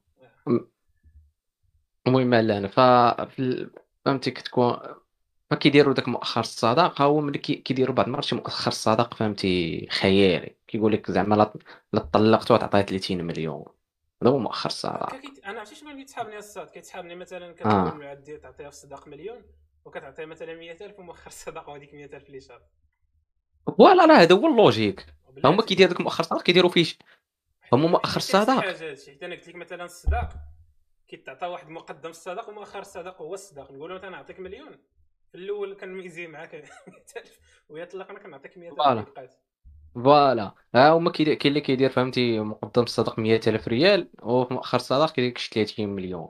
المهم لا أنا ف فهمتي كتكون ما كيديروا داك مؤخر الصداق هو ملي كيديروا بعض المرات شي مؤخر الصداق فهمتي خيالي. كيقول لك زعما لا طلقت وتعطيه 30 مليون. هذا هو مؤخر الصداق أنا عرفتي شنو كيتحابني الصاد كيتحابني مثلا كتقول آه. عندي تعطيها في الصداق مليون وكتعطيه مثلا 100000 ومؤخر الصداق وهذيك 100000 اللي شاف. voilà لا هذا هو ال logique. هما كيديروا داك مؤخر الصداق كيديروا فيه هما مؤخر الصداق. حيت أنا قلت لك مثلا الصداق كيتعطى واحد مقدم الصداق ومؤخر الصداق هو الصداق. نقولوا مثلا نعطيك مليون. في الأول كان ميزي معاك 100000 ويا طلقنا كنعطيك 100000 voilà. voilà. ها هما كاين اللي كيدير فهمتي مقدم الصداق 100000 ريال وفي مؤخر الصداق كيدير لك 30 مليون.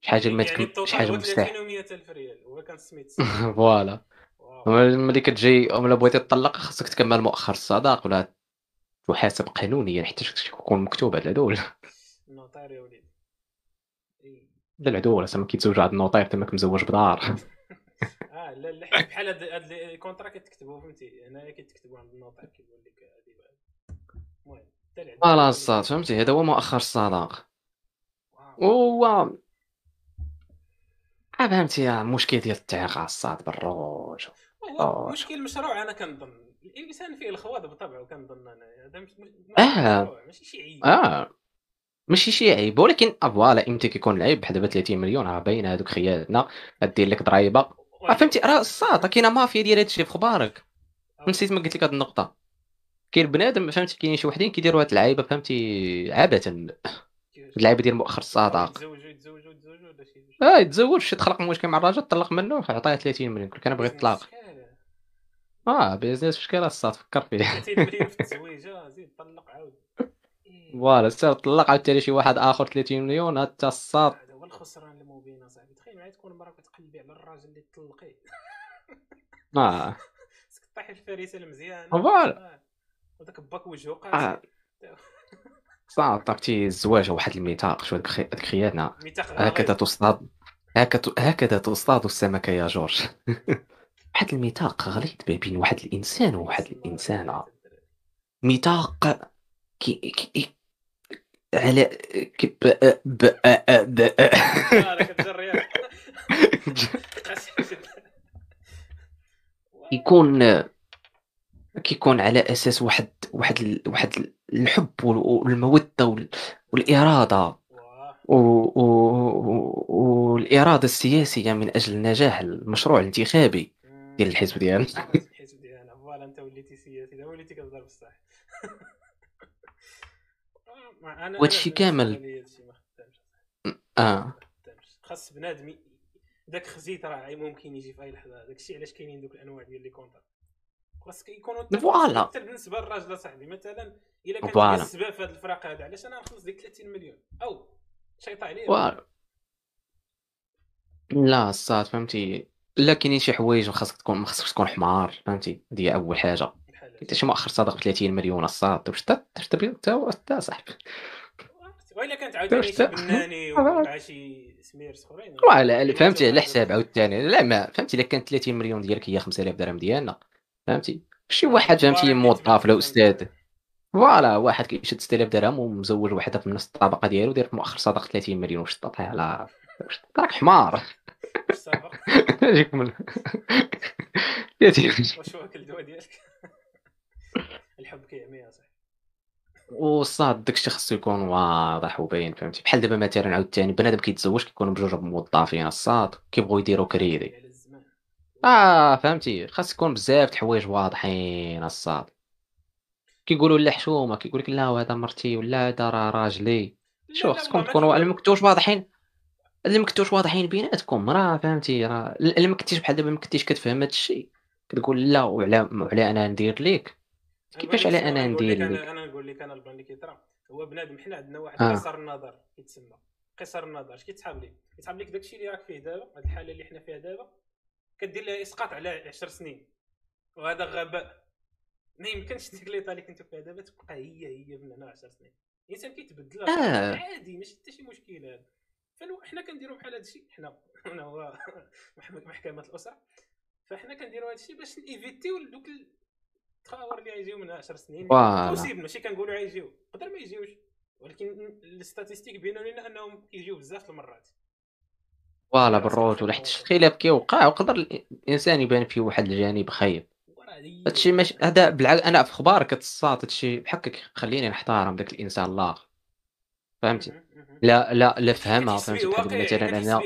شي حاجة ما يعني شي حاجة مستحيل 100000 ريال. هو كان سميت. voilà. ملي كتجي ملي بغيتي تطلق خاصك تكمل مؤخر الصداق ولا تحاسب قانونيا حتى تكون مكتوب على العدول النوطير يا لا العدول ما كيتزوج عند النوطير تماك مزوج بدار آه لا لا بحال هاد الكونترا كتكتبوا فهمتي؟ هنايا كتكتبوا عند النوطير كيقول لك هادي المهم الصاد فهمتي؟ هذا هو مؤخر الصداقه هو فهمتي المشكل ديال التعاقه الصاد بالروج. مشكل المشروع أنا كنظن. الإنسان فيه الخواض بطبعه كنظن أنا. هذا آه. ماشي شي عيب. آه. ماشي شي عيب. ولكن voilà إمتى كيكون العيب بحال دابا 30 مليون. راه باينه هذوك خيالنا. دير لك ضريبة. فهمتي راه الساط كاينة مافيا ديال هادشي في خبارك. نسيت ما قلت لك هاد النقطة. كاين بنادم فهمتي؟ كاينين شي وحدين كيديروا هاد اللعيبة فهمتي؟ عبثا. اللعيبه ديال مؤخر الصداق آه يتزوج شي تخلق مشكل مع الراجل طلق منه عطاه 30 مليون. كان بغى يطلق آه business في شكل الصاد فكر فيه 30 مليون في التزويج زيد طلق عاود voilà سير طلق عاوتاني شي واحد آخر 30 مليون حتى الصاد هذا هو الخسران المبين صاحبي. تخيل معايا تكون المراه كتقلبي على الراجل اللي طلقي آه طيحي في الفريسة المزيانة. voilà. وداك باك وجهه قاسي صعب عرفتي الزواج واحد الميثاق شو هذيك خيانه هكذا تصطاد هكذا تصطاد السمكة يا جورج. واحد الميثاق غليظ بين واحد الإنسان وواحد الإنسانة. ميثاق كي كي على كي ب ب يكون كيكون على أساس واحد واحد واحد الحب والمودة والإرادة. والإرادة السياسية من أجل نجاح المشروع الانتخابي. ديال الحزب ديالنا. الحزب ديالنا. voilà أنت وليتي سياسي وليتي كتهضر بصح. وهادشي كامل. آه. خاص بنادم داك خزيت راه ممكن يجي في أي لحظة. داكشي علاش كاينين دوك الأنواع ديال les contrats. خاص يكونوا voilà حتى بالنسبة للراجل صاحبي مثلا إلا كان السبب في هذا الفراق هذا علاش أنا نخلص ديك 30 مليون؟ أو شيطان عليه فوالا لا الصاد فهمتي. لا كاينين شي حوايج خاصك تكون ما خاصكش تكون حمار فهمتي؟ هذه أول حاجة. انت شي مؤخر صادق ب 30 مليون الصاد؟ واش تبي؟ انت صاحبي. وإلا كانت عاوتاني شي بناني ومع شي سميرس أخرين. لا فهمتي على حساب عاوتاني. لا ما فهمتي إلا كانت 30 مليون ديالك هي 5000 درهم ديالنا. فهمتي؟ شي واحد فهمتي موظف ولا أستاذ voilà واحد كيشد 6000 درهم ومزوج وحدة في نفس الطبقة ديالو داير في مؤخر صداق 30 مليون. واش تطيح؟ على راك حمار. اجيك من واش واكل الدواء ديالك؟ الحب كيعمي اصاحبي وصاد داكشي خصو يكون واضح وباين فهمتي؟ بحال دابا مثلا عاوتاني بنادم كيتزوج كيكونوا بجوج موظفين الصاد كيبغوا يديروا كريدي. آه فهمتي؟ خاص يكون بزاف د الحوايج واضحين الصاد. كيقولوا لا حشومة كيقول لك لا هذا مرتي ولا هذا راه راجلي. شوف خصكم تكونوا اللي مكتوش واضحين اللي مكتوش واضحين بيناتكم راه فهمتي راه كنتيش بحال دابا ما كنتيش كتفهم هذا الشيء كتقول لا وعلى وعلى أنا ندير ليك. كيفاش على أنا ندير ليك أنا نقول لك أنا البان اللي كيطرا. هو بنادم حنا عندنا واحد آه. قصر النظر كيتسمى قصر النظر اش كيتسحاب لك كيتسحاب لك داكشي اللي راك فيه دابا هذه الحالة اللي حنا فيها دابا كدير لها إسقاط على 10 سنين. وهذا غباء. ما يمكنش ديك l'état اللي كنتو فيها دابا تبقى هي هي من هنا 10 سنين. الإنسان كيتبدل آه. عادي ماشي حتى شي مشكل هذا. فحنا كنديروا بحال هذا الشيء حنا هنا هو محكمة الاسره فحنا كنديروا هذا الشيء باش n'éviteو دوك التخاور اللي غيجيو من 10 سنين. possible ماشي كنقولوا غيجيو يقدر ما يجيوش. ولكن les statistiques بينوا لنا أنهم كيجيو بزاف المرات. voilà بالروت ولا حتى الخلاف كيوقع ويقدر الإنسان يبان فيه واحد الجانب خايب. هادشي ماشي هذا بالعكس أنا في أخبارك الصاط هادشي بحقك خليني نحترم داك الإنسان الآخر فهمتي؟ لا لا لا فهمها فهمتي؟ مثلا أنا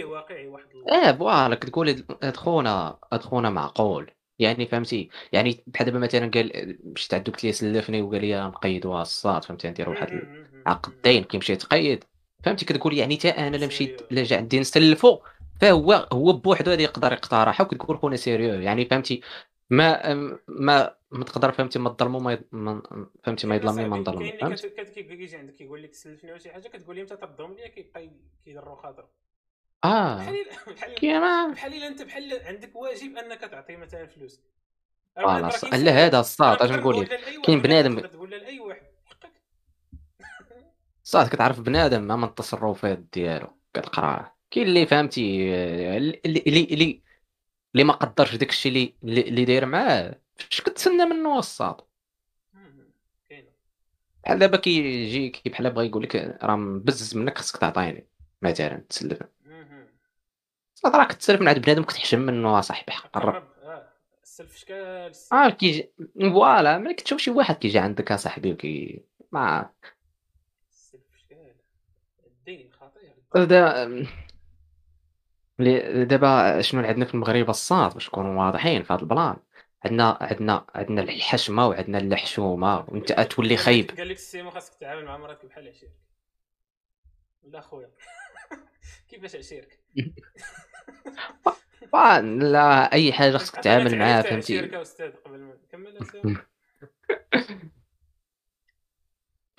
آه voilà كتقول هاد خونا هاد خونا معقول. يعني فهمتي؟ يعني بحال دابا مثلا قال مشيت عندو قلت لي سلفني وقال لي نقيدوها الصاط فهمتي؟ ندير واحد عقدين كيمشي يتقيد فهمتي؟ كتقول يعني حتى أنا لا مشيت لا جا عندي نسلفو فهو هو بوحدو هذا يقدر يقترحها وكتقول خونا sérieux. يعني فهمتي؟ ما ما ما تقدر فهمتي ما تظلمو ما فهمتي؟ ما يظلمني ما نظلمو فهمت؟ كيجي عندك كيقول لك سلفني ولا شي حاجة كتقول لي أنت ليا كيبقى كيضرو خاطر آه. كيما بحال الا أنت بحال عندك واجب أنك تعطي مثلا فلوس. voilà لا هذا الصاط أش نقول لك؟ كاين بنادم تقول لأي واحد. صاد كتعرف بنادم ما التصرفات ديالو كتقراه كاين اللي فهمتي اللي اللي اللي ما قدرش داك الشيء اللي اللي داير معاه. فاش كتسنى منه الصاد؟ بحال دابا كيجي كي بحال بغا يقول لك راه مبزز منك خصك تعطيني. مثلا تسلف صاد راه كتسلف من عند بنادم كتحشم منه اصاحبي حق قرب السلف شكال آه كيجي voilà ملي كتشوف شي واحد كيجي عندك اصاحبي وكي ما السلف شكال الدين خطير. دابا شنو عندنا في المغرب؟ الصاط باش نكونوا واضحين في هذا ال plan. عندنا عندنا عندنا الحشمة وعندنا الحشومه وانت تولي خايب. قال لك السيمو خاصك تتعامل مع مراتك بحال عشيرك. لا خويا. كيفاش عشيرك؟ لا أي حاجة خاصك تتعامل معاها فهمتي؟ أستاذ قبل ما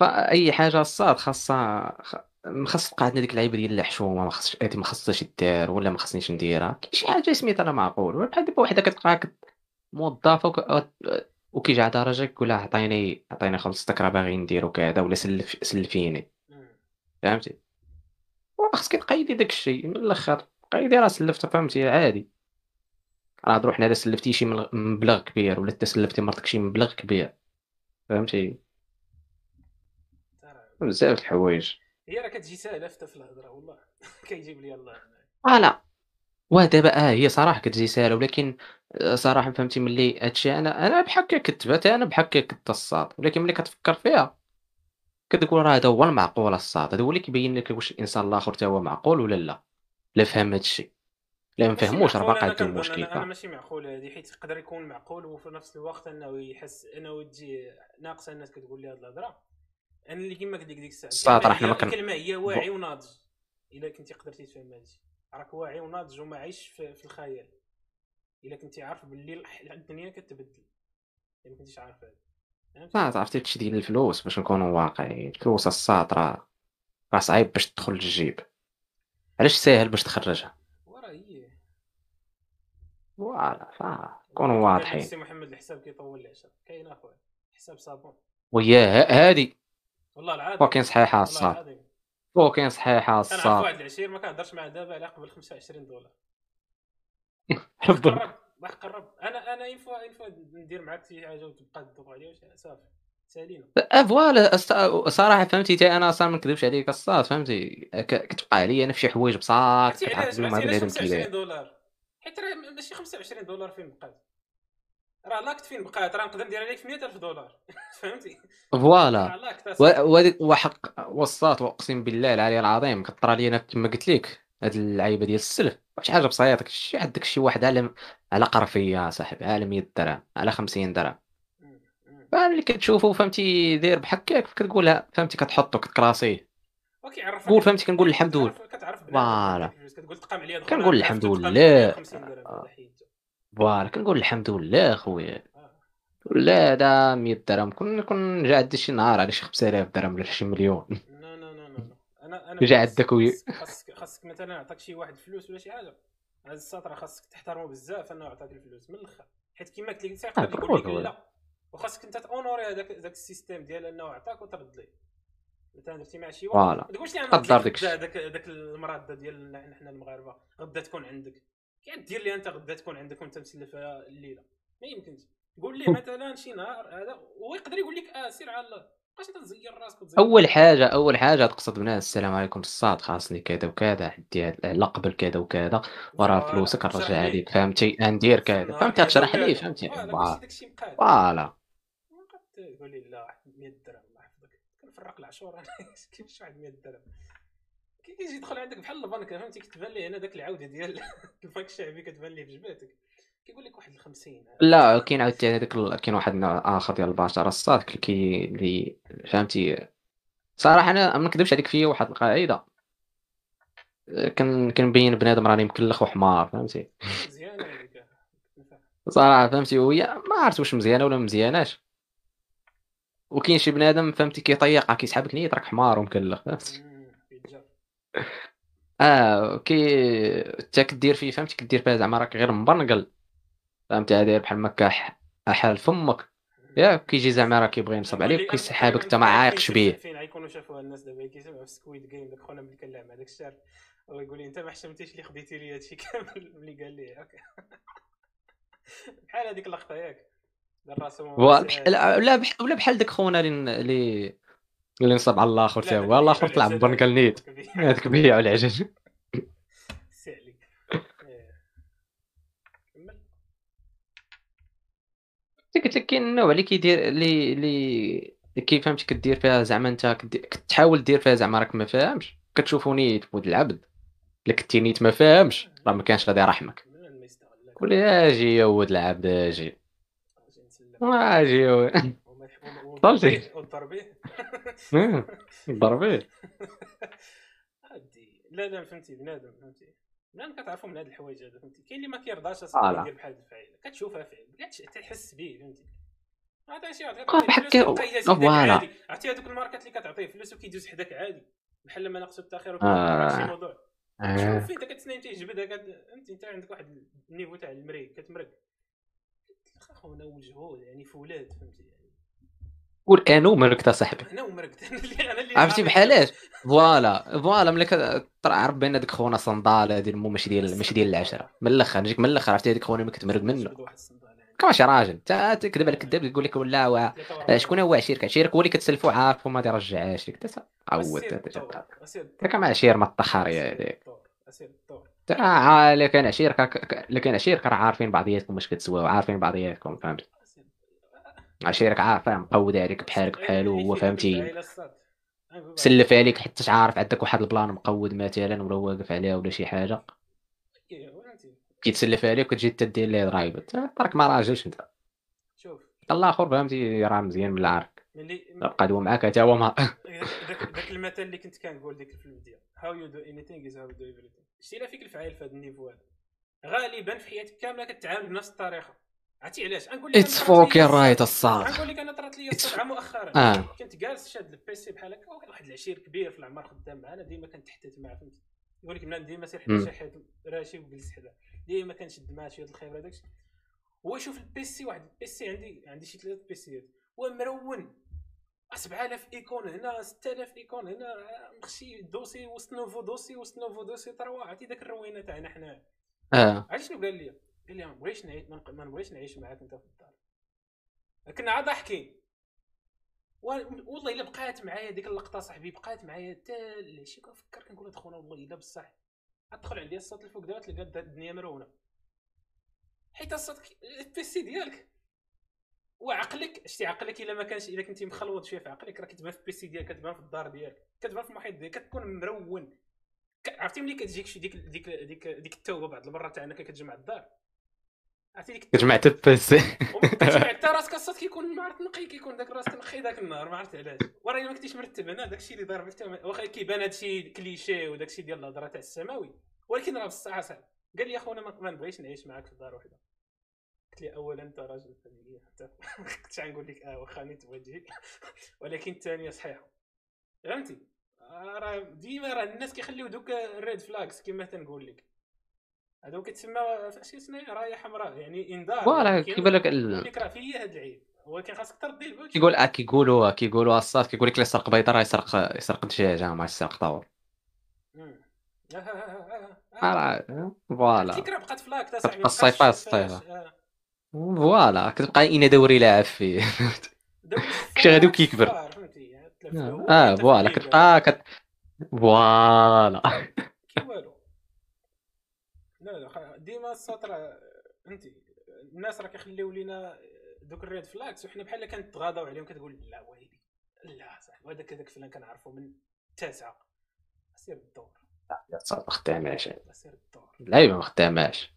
فأي حاجة الصاد خاصها خاص تبقى عندنا ديك اللعيبه ديال الحشومه ما خاصش هذه ما خاصهاش دير ولا ما خصنيش نديرها. كاين شي حاجة سميتها أنا معقول بحال دابا وحدة كتلقاها موظفة وك... وكيجي على درجة كيقول لها عطيني عطيني خلصتك راه باغي ندير وكذا ولا سلف سلفيني. فهمتي؟ خاصك تقيدي داك الشيء من الأخر. قيدي راه سلفت فهمتي؟ عادي. راه تروح هذا سلفتي شي مبلغ كبير ولا انت سلفتي مرتك شي مبلغ كبير. فهمتي؟ بزاف الحوايج. هي راه كتجي ساهلة في الهضره والله. كيجيب لي الله. آه لا. ودابا آه هي صراحة كتجي ساهلة ولكن آه، صراحة فهمتي ملي هادشي أنا أنا بحال هكا كتبت أنا بحال هكا كنت الصاد ولكن ملي كتفكر فيها كتقول راه هذا هو المعقول الصاد. هذا هو اللي كيبين لك واش الإنسان الآخر حتى هو معقول ولا لا. لا فهم هادشي لا ما فهموش راه باقي عنده المشكل أنا, ماشي معقول هذه حيت يقدر يكون معقول وفي نفس الوقت أنه يحس أنه تجي ناقصة الناس كتقول لي هذه الهضرة. أنا اللي كيما قلت لك ديك الساعة الساعة حنا ما الكلمة هي واعي وناضج. إلا كنتي قدرتي تفهم هادشي راك واعي وناضج وما عايش في, في الخيال. إلا كنتي عارف باللي الدنيا كتبدل. الا ما كنتيش عارف هذا ما عرفتي هادشي ديال الفلوس باش نكونوا واقعيين. الفلوس الصاط راه راه صعيب باش تدخل للجيب. علاش ساهل باش تخرجها؟ وراه هي voilà كونوا واضحين. سي محمد الحساب كيطول العشاء كاين أخويا. حساب صابون. وياه هادي. والله العظيم fucking صحيحة الصاط. fucking صحيحة الصاط أنا واحد العشير ما كنهضرش معاه دابا على قبل 25 دولار. قرب راح قرب. أنا أنا une fois une fois ندير معاك شي حاجة وتبقى تدوق عليا صافي. voilà صراحة فهمتي تي أنا أصلا ما نكذبش عليك الصاط فهمتي كتبقى عليا أنا في شي حوايج بصح كتعرف ما هذا 25 دولار. حيت راه ماشي 25 دولار فين بقات؟ راه l'acte فين بقات؟ راه نقدر ندير عليك في 100000 دولار. فهمتي؟ voilà. وحق الصاط وأقسم بالله العلي العظيم كطرى لي كما قلت لك هاد اللعيبة ديال السلف. شي حاجة بسيطة شي عندك شي واحد على على قرفية صاحبي على 100 درهم على 50 درهم. فملي كتشوفو فهمتي داير بحال هكاك كتقولها فهمتي كتحطو كتكراسيه. OK عرف قول فهمتي كنقول الحمد لله. voilà. كنقول الحمد لله. voilà كنقول الحمد لله خويا لا هذا 100 درهم. كون كون جا عندي شي نهار على شي 5000 درهم ولا شي مليون. لا لا لا أنا أنا جا عندك oui خاصك خاصك مثلا نعطيك شي واحد فلوس ولا شي حاجة. هذا الصاط خاصك تحترمه بزاف انه يعطيك الفلوس من الآخر حيت كيما قلت لك يقدر يقول لك لا. وخاصك انت ت honorer هذاك ذاك ال système ديال انه عطاك وترد ليه. مثلا درتي مع شي واحد ما تقولش لي قدر داك ذاك المراد ديال حنا المغاربة غدا تكون عندك. كي دير لي أنت غدا تكون عندك وأنت مسلفها الليلة. ما يمكنش قول لي مثلا شي نهار هذا هو يقدر يقول لك آه سير على بقاش أنت تزير راسك وتزير أول حاجة أول حاجة تقصد بناء السلام عليكم الصاط خاصني كذا وكذا حدي لا قبل كذا وكذا وراه فلوسك نرجع عليك فهمتي؟ ندير كذا. فهمتي؟ تشرح لي فهمتي؟ voilà. تقول لي لا 100 درهم الله يحفظك. كنفرق العشور كيفاش واحد 100 درهم؟ كي كيجي يدخل عندك بحال البنك فهمتي كتبان لي هنا داك العودة ديال البنك الشعبي كتبان لي في جبهتك. كيقول لك واحد ال 50 لا كاين عاوتاني هذاك كاين واحد آخر ديال البشر الصاد كي اللي فهمتي. صراحة أنا ما نكذبش عليك فيا واحد القاعدة كان كنبين بنادم راني مكلخ وحمار فهمتي. مزيانة صراحة فهمتي. وهي ما عرفت واش مزيانة ولا مزياناش. وكاين شي بنادم فهمتي كيطيقها كيسحبك نيت راك حمار ومكلخ فهمتي آه كي انت كدير فيه فهمتي؟ كدير فيها زعما راك غير مبرنقل فهمتي؟ داير بحال ما أحال فمك. ياك كيجي زعما راه كيبغي ينصب عليك كيسحابك انت ما عايقش بيه. فين غيكونوا شافوها الناس دابا؟ كيسمعوا في سكويد جيم داك خونا ملي كنلعب مع داك الشهر ويقول لي أنت ما حشمتيش اللي خديتي لي هادشي كامل. ملي قال لي بحال هذيك اللقطة ياك. لا ولا بحال داك خونا اللي اللي نصب على الآخر تا هو الآخر طلع ببرنكل نيت هذاك بيع العجل. قلت لك كاين النوع اللي كيدير اللي اللي كيف فهمتي كدير فيها زعما أنت كتحاول دير فيها زعما راك ما فاهمش. كتشوفو نيت بود العبد. الا كنتي نيت ما فاهمش. راه ما كانش غادي يرحمك. قول لي آجي يا ود العبد آجي. أجي يا وصلتي ضربيه لا لا فهمتي بنادم فهمتي. بنادم كتعرفو من هاد الحوايج هذا فهمتي. كاين اللي ما كيرضاش أصاحبي يدير بحال الفعيله كتشوفها فعيل تحس به فهمتي. هذا شي فوالا. عرفتي هذوك الماركات اللي كتعطيه فلوس وكيدوز حداك عادي. بحال لما ناقصو التأخير آه. شي موضوع آه. شوف انت كتسنى انت يجبدها انت انت عندك واحد النيفو تاع المريك كتمرق. خونا وجهه يعني فولاد فهمتي؟ يعني قول أنا ومركت صاحبي. أنا ومركت عرفتي بحالاش فوالا فوالا ملي كتعرف بان ديك خونا صندال هذه ماشي ديال ماشي ديال العشرة. من الأخر نجيك من الأخر عرفتي؟ هذيك خونا ما كتمرق منه. كماشي راجل؟ انت تكذب على الكذاب يقول لك ولا شكون هو؟ عشيرك عشيرك هو اللي كتسلفو عارف وما تيرجعهاش لك عود كما عشير ما الطخاريه هذيك الا كان عشيرك الا كان عشيرك راه عارفين بعضياتكم واش كتسواو عارفين بعضياتكم فهمت؟ عشيرك عارف فاهم مقود عليك بحالك بحالو هو فهمتي؟ سلف عليك حتى عارف عندك واحد البلان مقود مثلا ولا واقف عليها ولا شي حاجة. كيتسلف عليك وتجي تدير ليه ضرايب راك ما راجلش أنت. شوف. الآخر فهمتي؟ راه مزيان من العارك بقى هو معاك حتى هو ما ذاك المثل اللي كنت كنقول ديك الفيلم ديال how you do anything is how do everything شتي فيك الفعال في هذا ال niveau هذا. غالبا في حياتك كاملة كتعامل بنفس الطريقة. عرفتي علاش؟ نقول لك it's fucking right الصاط. نقول لك أنا طرات لي الصدعه مؤخرا. آه. كنت جالس شاد ال PC بحال هكا واحد العشير كبير في العمر خدام معنا ديما كنتحتت معاه فهمتي؟ يقول لك ديما سير حدا شي حد راشي وجلس حدا. ديما كنشد معاه شي الخير هذاك هو شوف ال PC واحد ال PC عندي عندي شي ثلاث بيسيات هو مرون 7000 icône هنا 6000 icône هنا مخشي dossier وسط nouveau dossier وسط nouveau dossier trois عرفتي داك الروينة تاعنا حنا؟ آه. عرفتي شنو قال لي؟ قال لي ما بغيتش نعيش ما نبغيش نعيش معاك انت في الدار. كنا عاد ضاحكين والله إلا بقات معايا ديك اللقطة صاحبي بقات معايا حتى شي كنفكر كنقول خونا والله إلا بصح. ادخل عندي الصاط الفوق دابا تلقى الدنيا مرونه حيت الصاط ال PC ديالك. وعقلك شتي عقلك إلا ما كانش إلا كنتي مخلوط شوية في عقلك راه كتبان في ال PC ديالك كتبان في الدار ديالك كتبان في المحيط ديالك كتكون مرون. عرفتي ملي كتجيك شي ديك ديك ديك ديك التوبة بعض المرات تاع انك كتجمع الدار؟ عرفتي ديك كتجمع حتى ال PC حتى راسك الصاط كيكون ما عرفت نقي كيكون داك راس تنقي داك النهار ما عرفت علاش. وراه ما كنتيش مرتب أنا داك الشيء اللي دار فيك واخا كيبان هذا الشيء كليشي وداك الشيء ديال الهضرة تاع السماوي. ولكن راه بصح صعب قال لي أخونا ما نبغيش نعيش معاك في دار وحدة. قلت لي اولا أنت راجل فني حتى كنت غنقول لك آه واخا تبغي تجي ولكن الثانية صحيحة. فهمتي؟ آه، راه ديما راه الناس كيخليو دوك ال red flags كما تنقول لك. هذا كيتسمى شي اسمها رايه حمراء يعني إنذار. voilà كيبان لك الفكرة فيا هذا العيب. ولكن خاصك تردي البال كيقول آه كيقولوا كيقولوا الصاط كيقول لك اللي سرق بيضه راه يسرق يسرق دجاجه ما يسرق ثور فوالا. الفكرة بقات فلاك الصيفات الصيفه فوالا كتبقى اين دوري لاعب فيه كشي غادي وكيكبر. آه فوالا كتبقى كت فوالا لا لا ديما السطر انت الناس راه كيخليو لينا دوك الريد فلاكس وحنا بحال كنتغاضاو عليهم كتقول لا ويلي لا صاحبي هذاك هذاك فلان كنعرفو من التاسعه سير الدور. لا ما خداماش. سير الدور. اللعيبة ما خداماش.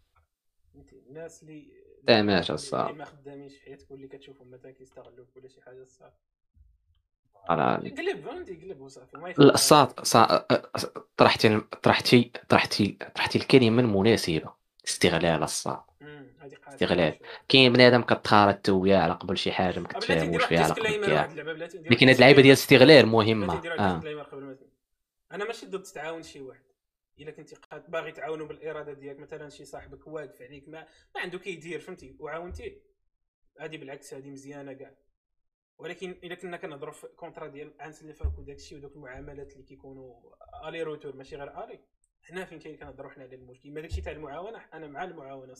الناس اللي خداماش الصاد ما خدامينش في حياتك واللي كتشوفهم مثلا كيستغلوك ولا شي حاجة الصاد قلب فهمتي قلب وصافي الصاد طرحتي طرحتي طرحتي طرحتي الكلمة المناسبه استغلال الصاد استغلال. كاين بنادم كتخارط وياه على قبل شي حاجة ما كتفهموش فيها على قبل لكن هاد اللعيبه ديال الاستغلال مهمة. آه. أنا ماشي ضد تعاون شي واحد. إلا كنتي باغي تعاونوا بالإرادة ديالك مثلا شي صاحبك واقف عليك ما, ما عنده كيدير فهمتي؟ وعاونتيه. هذه بالعكس هذه مزيانة كاع. ولكن إلا كنا كنهضروا في contrat ديال انسلفاك وداك الشيء ودوك المعاملات اللي كيكونوا aller retour ماشي غير aller هنا فين كاين كنهضروا حنا على المشكل. ما داكشي تاع المعاونة أنا مع المعاونة 100%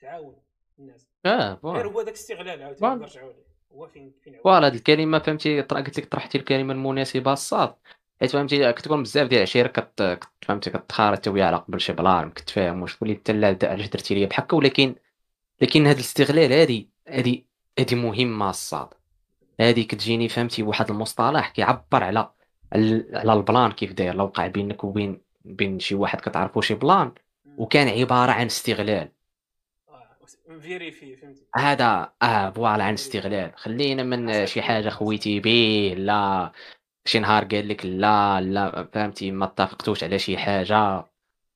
تعاون الناس. آه غير هو داك الاستغلال عاوتاني نرجعوا ليه هو فين فين voilà هاد الكلمة فهمتي قلت لك طرحتي الكلمة المناسبة الصاط. حيت فهمتي كتكون بزاف ديال العشيره كت فهمتي كتخارج انت وياه على قبل شي plan ما كتفاهموش تقول لي انت لا علاش درتي لي بحال هكا ولكن لكن هاد الاستغلال هادي هادي هادي مهمة الصاط. هادي كتجيني فهمتي واحد المصطلح كيعبر على على ال plan كيف داير لو وقع بينك وبين بين شي واحد كتعرفو شي plan وكان عبارة عن استغلال. vérifie فهمتي. هذا آه voilà عن استغلال. خلينا من شي حاجة خويتي به لا. شي نهار قال لك لا لا فهمتي ما اتفقتوش على شي حاجة.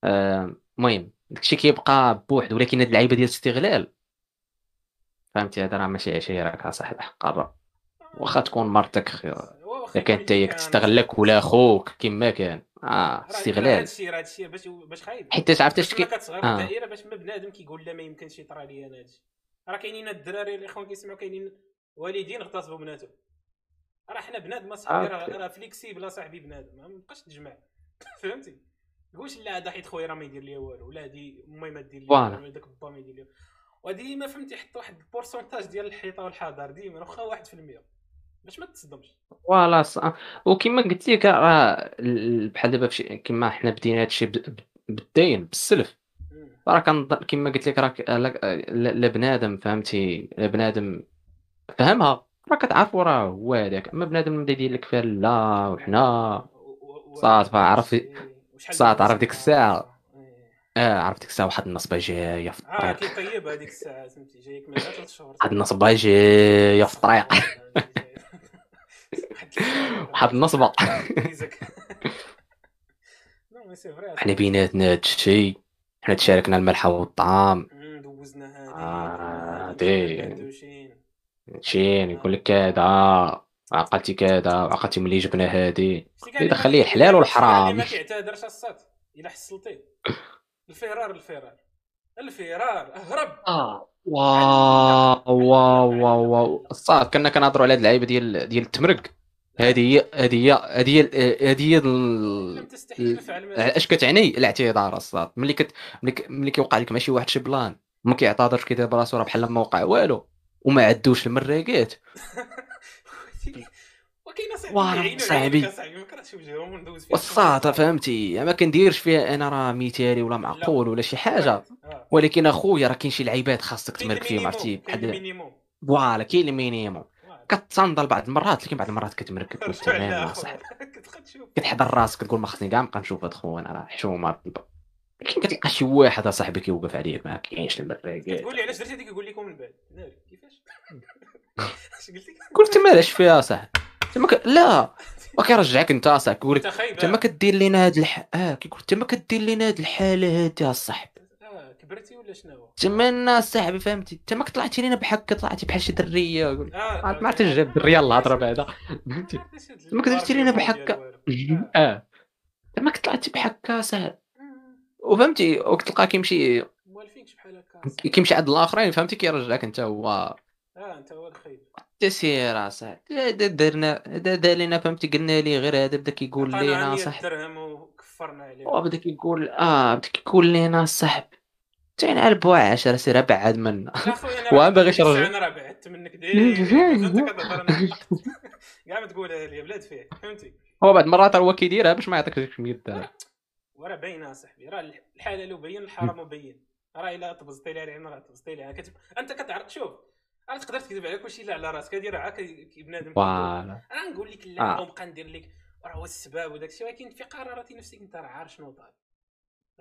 آه، المهم داكشي كيبقى بوحد ولكن هاد اللعيبة ديال الاستغلال. فهمتي هذا راه ماشي عشيرك اصاحبي حق واخا تكون مرتك إذا كانت هي كتستغلك ولا خوك كما كان. آه استغلال. هادشي راه هادشي باش باش خايب. حيت عرفتي اش كتصغر آه. الدائرة باش ما بنادم كيقول لا ما يمكنش يطرى لي أنا هادشي راه كاينين الدراري الاخوان كيسمعوا كاينين والدين اغتصبوا بناتهم راه حنا بنادم اصاحبي راه راه flexible اصاحبي بنادم ما بقاش تجمع. فهمتي؟ قولش لا هذا حيت خويا راه ما يدير ليا والو ولا هادي امي ما دير ليا داك با ما يدير ليا. وديما فهمتي حط واحد ال pourcentage ديال الحيطة والحضر ديما واخا 1% باش ما تصدمش. فوالا وكما قلت لك راه بحال دابا كما حنا بدينا هادشي بالدين بالسلف. راه كنظن كما قلت لك راه لا بنادم فهمتي؟ لا بنادم فهمها. راه كتعرفوا راه هو هذاك أما بنادم بدا يدير لك فيها لا وحنا. صات عرف صات عرف ديك الساعة آه عرفت ديك الساعة واحد النصبه جاية في الطريق آه كيطيب هذيك الساعة فهمتي جايك من ثلاث شهور واحد النصبه جاية في الطريق واحد النصبه حنا بيناتنا هادشي حنا تشاركنا الملحه والطعام دوزنا هادي شين يقول لك كذا عقلتي كذا عقلتي ملي جبنا هادي. دخل لي الحلال والحرام. ما كيعتذرش الصاد إلا حصلتي الفرار الفرار الفرار اهرب. آه. واو واو واو واو. الصاط كنا كنهضروا على هاد اللعيبة ديال ديال التمرق. هذه هي هذه هي هذه هي هذه هي اش كتعني الاعتذار الصاط؟ ملي كت ملي كيوقع لك ماشي واحد شي plan. ما كيعتذرش كيدير براسو راه بحال ما وقع والو. وما عدوش المراقات وكاين صاحبي وصاط فهمتي؟ ما كنديرش فيها أنا راه مثالي ولا معقول ولا شي حاجة. ولكن أخويا راه كاين شي لعيبات خاصك تمرك فيهم عرفتي؟ بحال voilà كاين ال minimum. كتصندل بعض المرات لكن بعض المرات كتمركب تمام صاحبي. كتحضر راسك كتقول ما خصني كاع نبقى نشوف هاد خونا راه حشومة. لكن كتلقى شي واحد اصاحبي كيوقف عليك ما كاينش المراقات تقول لي علاش درتي هذيك يقول لكم من بعد كيفاش؟ قلت مالاش فيها صاحبي تما لا. وكيرجعك أنت اصاحبي كيقول لك أنت ما كدير لينا هاد الح آه كيقول انت ما كدير لينا هاد الحاله هادي اصاحبي كبرتي ولا شنو؟ تما صاحبي فهمتي؟ أنت ما طلعتي لينا بحك طلعتي بحال شي درية. آه ما عرفتش جاب الدرية الهضره بعدا فهمتي؟ ما كدرتي لينا بحكا آه. ما طلعتي بحكا ساهل وفهمتي وكتلقى كيمشي موالفينكش بحال هكا كيمشي عند الآخرين فهمتي؟ كيرجعك أنت هو آه أنت هو الخيب تسير اصاحبي درنا دار لنا فهمتي؟ قلنا لي غير هذا بدا كيقول لينا صاحبي درهم وكفرنا عليه. وبدا كيقول آه بدا كيقول لينا صاحبي تين على بوا 10 سير ابعد منا. وين باغي يرجع أنا راه بعدت منك دير كاع ما تقولها لي بلاد فيه فهمتي؟ هو بعد مرات هو كيديرها باش ما يعطيكش كمية الدرهم وراه باينة صاحبي. راه الحلال بين الحرام مبين راه إلا تبزطي لي علينا راه تبزطي لي. أنت كتعرف شوف راه تقدر تكذب على كلشي إلا على راسك؟ هادي راه بنادم voilà. أنا نقول لك لا آه. ونبقى ندير لك راه هو السباب وداك الشيء ولكن في قراراتي نفسك أنت راه عارف شنو طالب.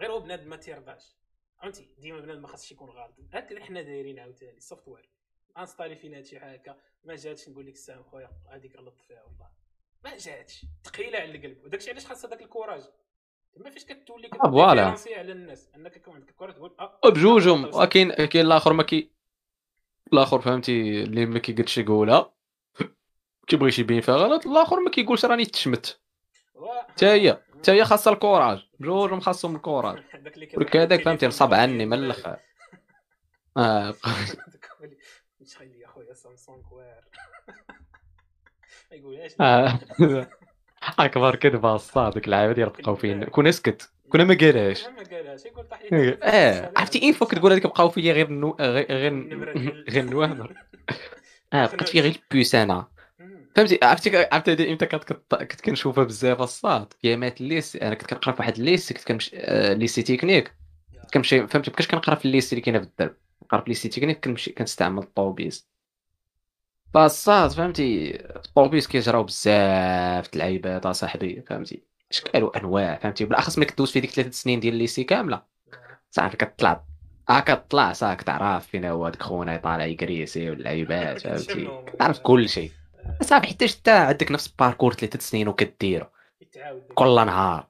غير هو بنادم ما تيرضاش. فهمتي ديما بنادم ما خاصش يكون غلط هكذا حنا دايرين عاوتاني ال software installé فينا هادشي هكا. ما جاتش نقول لك السلام خويا هذيك غلطت فيها والله. ما جاتش. ثقيله على القلب. وداكشي علاش خاص هذاك ال courage؟ تما فاش كتولي فوالا. على الناس أنك يكون عندك الكوراج تقول آه. بجوجهم ولكن كاين الآخر ما كي الآخر فهمتي اللي ما كيقدش يقولها. كيبغيش يبين فيها غلط الآخر ما كيقولش راني تشمت. حتى هي حتى هي خاصها الكوراج بجوجهم خاصهم الكوراج ولك هذاك فهمتي نصب عني من الآخر. آه. شحال يا خويا سامسونج وير. ما يقولهاش. آه. أكبر كذبة الصاد ديك اللعيبة ديال بقاو فين كون اسكت. كنا ما قالهاش. يقول آه عرفتي اين فوق تقول هذيك بقاو فيا غير نو... غير غير النوامر آه بقيت فيا غير البيوس أنا فهمتي؟ عرفتي عرفتي إمتى كنت كنت كنشوفها بزاف الصاد؟ مات ليس أنا كنت كنقرأ في واحد الليست كنت كنمشي آه، ليسي تكنيك. كنمشي فهمتي؟ مابقاش كنقرأ في الليست اللي كاينة في الدرب. كنقرا في ليسي تكنيك كنمشي كنستعمل الطوبيس فالصاط فهمتي؟ الطوبيس كيجراو بزاف د اللعيبات أصاحبي فهمتي؟ اشكال وانواع فهمتي؟ بالأخص ملي كدوز في ديك ثلاث سنين ديال ال lycée كاملة. صافي كتطلع آه كتطلع صافي كتعرف فين هو داك خونا طالع يكريسي واللعيبات فهمتي؟ كتعرف كل شيء. صافي حتى حتى عندك نفس ال parcours ثلاث سنين وكديرو. كل نهار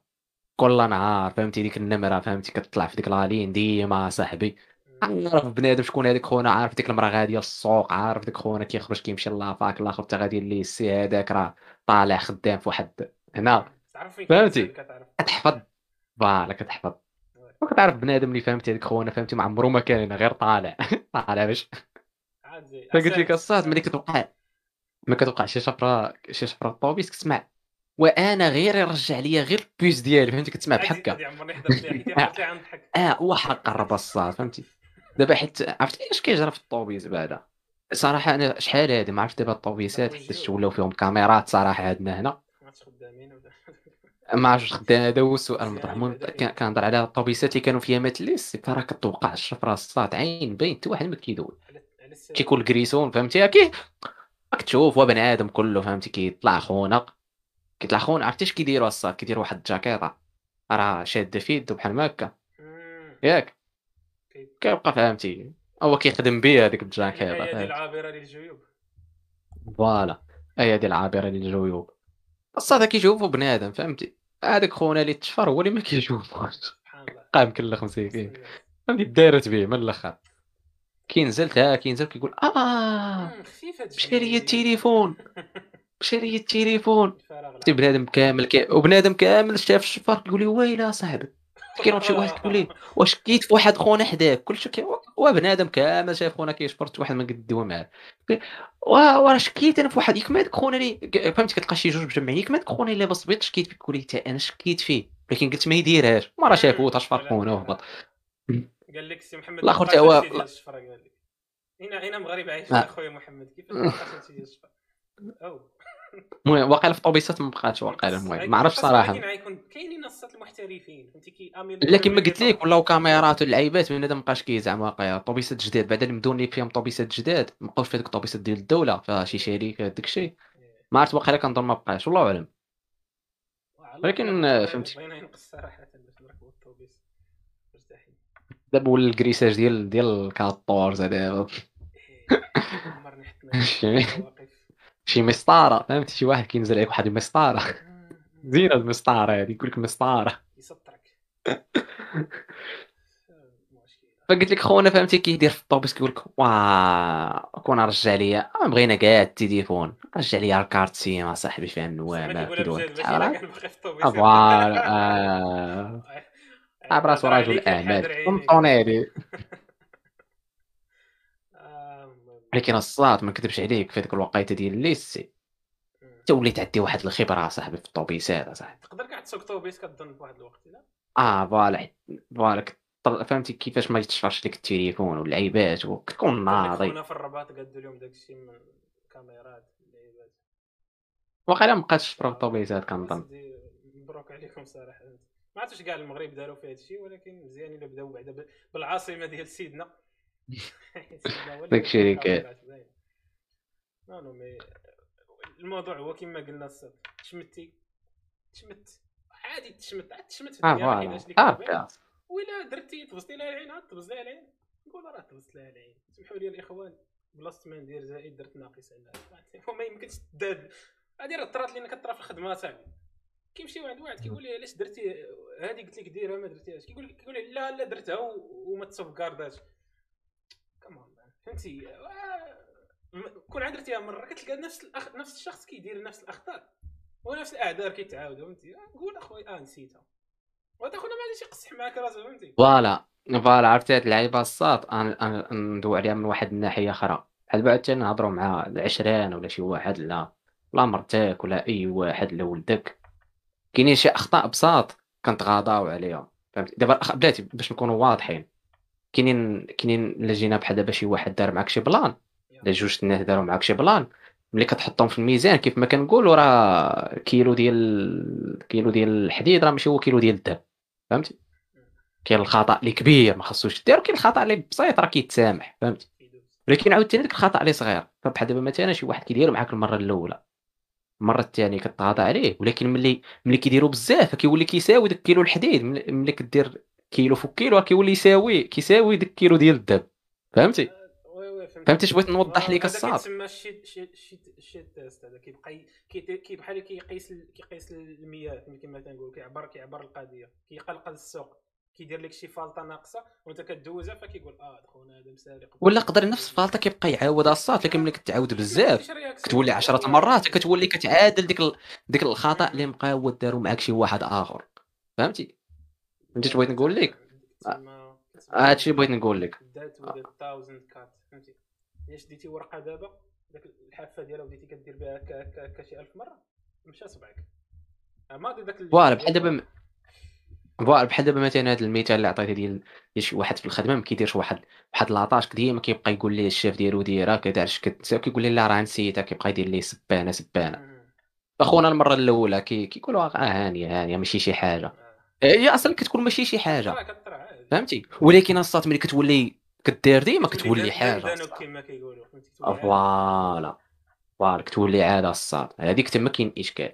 كل نهار فهمتي؟ ديك النمرة فهمتي؟ كتطلع في ديك la ligne ديما صاحبي. عارف بنادم شكون هذاك خونا؟ عارف ديك المرأة غاديه للسوق عارف ديك خونا كيخرج كيمشي la fac الآخر حتى غادي lycée هذاك راه طالع خدام في واحد هنا. فهمتي؟ كتحفظ. voilà كتحفظ. وكتعرف بنادم اللي فهمتي هذيك خونا فهمتي ما عمرو ما كان غير طالع. طالع باش فقلت لك الصاط ملي كتوقع ما كتوقع شي شفرة شي شفرة الطوبيس كتسمع. وأنا غير يرجع ليا غير ال puce ديالي فهمتي؟ كتسمع بحكة. آه هو حق الصاد فهمتي؟ دابا حيت عرفتي اش كيجرى في الطوبيس بعدا؟ صراحة أنا شحال هادي ما عرفت دابا الطوبيسات حيت ولاو فيهم كاميرات صراحة عندنا هنا. ما عرفتش خدام هذا هو السؤال المطرح كنهضر على الطوبيسات اللي كانوا فيها ماتليس فراه كتوقع الشفره الصاد؟ عين باين حتى واحد ما كيدوي كيكون الكريسون فهمتي؟ كي راك تشوف هو بني آدم كله فهمتي؟ كيطلع خونق كيطلع خونق عرفتي اش كيديروا الصاد؟ كيديروا واحد الجاكيطة. راه شاده في يدو بحال هكا ياك. كيبقى فهمتي؟ هو كيخدم بها هذيك الجاكيطة هي العابرة للجيوب. فوالا. هي العابرة للجيوب. الصاد كيشوفوا بنادم فهمتي؟ هذاك خونا اللي تشفر هو اللي ما كيشوفوش. قام كل مسكين فهمتي؟ دارت به من الأخر. كينزل تا كينزل كيقول آه مشى ليا التليفون. مشى ليا التليفون. بنادم كامل كي وبنادم كامل شاف الشفار كيقول لي ويلي صاحبي. كاين شي واحد كيقول لي واش كيت في واحد خونا حداك؟ كلشي كي بنادم كامل شاف خونا كيشفر واحد ما قد دوا معاه. وراه شكيت أنا في واحد ياك ما داك خونا اللي فهمتي كتلقى شي جوج مجمعين ياك ما داك خونا اللي لابس بيض شكيت فيك كولي حتى أنا شكيت فيه؟ ولكن قلت ما يديرهاش ما راه شافو تشفر خونا وهبط. قال لك سي محمد الآخر تا هو هنا هنا مغرب عايش أخويا محمد كيفاش أو. المهم واقيلا في الطوبيسات ما بقاتش واقيلا المهم. ما عرفتش صراحة. كاينين الصات المحترفين. فهمتي؟ كي لا كما قلت لك ولاو كاميرات واللعيبات من هذا ما بقاش كيزعم واقيلا طوبيسات جداد. بعد اللي مدوني فيهم طوبيسات جداد ما بقاوش في هذوك الطوبيسات ديال الدولة فيها شي شركه داك الشيء. ما عرفت واقيلا كنظن ما بقاش والله أعلم. ولكن فهمتي. دابا ولا الكريساج ديال ديال الكاطورز دابا شي مسطاره فهمتي شي واحد كينزل عليك واحد المسطاره زينة المسطاره هذه يقول لك مسطاره يسطرك. فقلت لك خونا فهمتي؟ كيدير في الطوبيس كيقول لك واه كون رجع ليا بغينا كاع التليفون. رجع ليا الكارت سيما صاحبي فيها النوامه كيدوي فوالا. آه. براسو رجل أعمال. فهمتوني ولكن الصاط ما نكذبش عليك في هذيك الوقيته ديال ال lycée انت وليت عندي واحد الخبرة صاحبي في الطوبيسات صاحبي. تقدر كاع تسوق طوبيس كظن في واحد الوقت لا آه voilà voilà فهمتي كيفاش ما يتشفرش لك التليفون واللعيبات وكتكون ناضي. كنا في الرباط قادوا اليوم داكشي من الكاميرات اللعيبات. واقيلا ما بقاتش في الطوبيسات كنظن. مبروك عليكم صراحة. ما عرفتش كاع المغرب داروا في هذا الشيء ولكن مزيان إلا بداو بعدا بالعاصمة ديال سيدنا. داك الشركات non non mais الموضوع هو كما قلنا تشمتي تشمت عادي تشمت. عاد تشمت في الدنيا آه ولا درتي تبسطي لها العين عاد تبسط لها العين. نقول راه تبسط لها العين. سمحوا لي الإخوان. بلاصة ما ندير زائد درت ناقص على ما يمكنش تداد. هذه راه طرات لي كطرا في الخدمة صاحبي كيمشي واحد واحد كيقول لي علاش درتي؟ هذه قلت لك ديرها ما درتيهاش. كيقول لك كيقول لا لا درتها وما تصوف كارداش فهمتي؟ كون عاد درتيها مرة كتلقى نفس الأخ... نفس الشخص كيدير نفس الأخطاء ونفس الأعذار كيتعاودوا فهمتي؟ نقول اخويا آه نسيتها. وهذا خونا غاديش يقصح معاك راسو فهمتي؟ voilà voilà عرفتي هاد اللعيبة الصاط؟ أنا ندوي عليها من واحد الناحية أخرى. بحال بعد نهضروا مع العشران ولا شي واحد لا. لا مرتك ولا أي واحد لا ولدك. كاينين شي أخطاء بساط كنتغاضاو عليهم فهمتي؟ دابا بلاتي باش نكونوا واضحين. كاينين كاينين الا جينا بحال دابا شي واحد دار معاك شي plan. الا جوج الناس داروا معاك شي plan. ملي كتحطهم في الميزان كيف ما كنقولوا راه كيلو ديال كيلو ديال الحديد راه ماشي هو كيلو ديال الذهب فهمتي؟ كاين الخطأ اللي كبير ما خصوش دير كاين الخطأ اللي بسيط راه كيتسامح. فهمتي؟ ولكن عاوتاني داك الخطأ اللي صغير. فبحال دابا مثلا شي واحد كيديرو معاك المرة الأولى. المرة الثانية كتغاضى عليه. ولكن ملي ملي كيديروا بزاف كيولي كيساوي داك كيلو الحديد. ملي كدير كيلو فوق كيلو كيولي يساوي كيساوي داك كيلو ديال الذهب فهمتي؟ فهمتي اش بغيت نوضح لك الصاط كيتسمى شي شي شي test هذا كيبقى كي بحال كيقيس كيقيس المياه كما تنقول كيعبر كيعبر القضية. كيقلقل السوق. كيدير لك شي فالطة ناقصة وانت كدوزها فكيقول آه خونا هذا مسارق ولا قدر نفس الفالطة كيبقى يعاود الصات لكن ملي كتعاود بزاف كتولي 10 مرات كتولي كتعادل ديك ديك الخطأ اللي مقاود دارو معاك شي واحد آخر. فهمتي؟ فهمتي بغيت نقول لك هادشي بغيت نقول لك فهمتي الا شديتي ورقه دابا داك الحافه ديالها بديتي كدير بها هكا شي 1000 مره مشى صبعك ماضي داك voilà بحال دابا voilà بحال دابا مثلا هذا المثال اللي عطيته ديال شي واحد في الخدمه ما كيديرش واحد واحد la tâche ديما كيبقى يقول ليه الشيف ديالو ديرها علاش كتنسى كيقول ليه لا راه نسيتها كيبقى يدير ليه سبانه سبانه اخونا المره الاولى كيقولوا آه هانيه هانيه ماشي شي حاجة هي أصلا كتكون ماشي شي حاجة. فهمتي؟ ولكن الصاط ملي كتولي كدير ديما كتولي حاجة. كما كيقولوا. voilà. فوالا كتولي عادة الصاد هذيك تما كاين إشكال.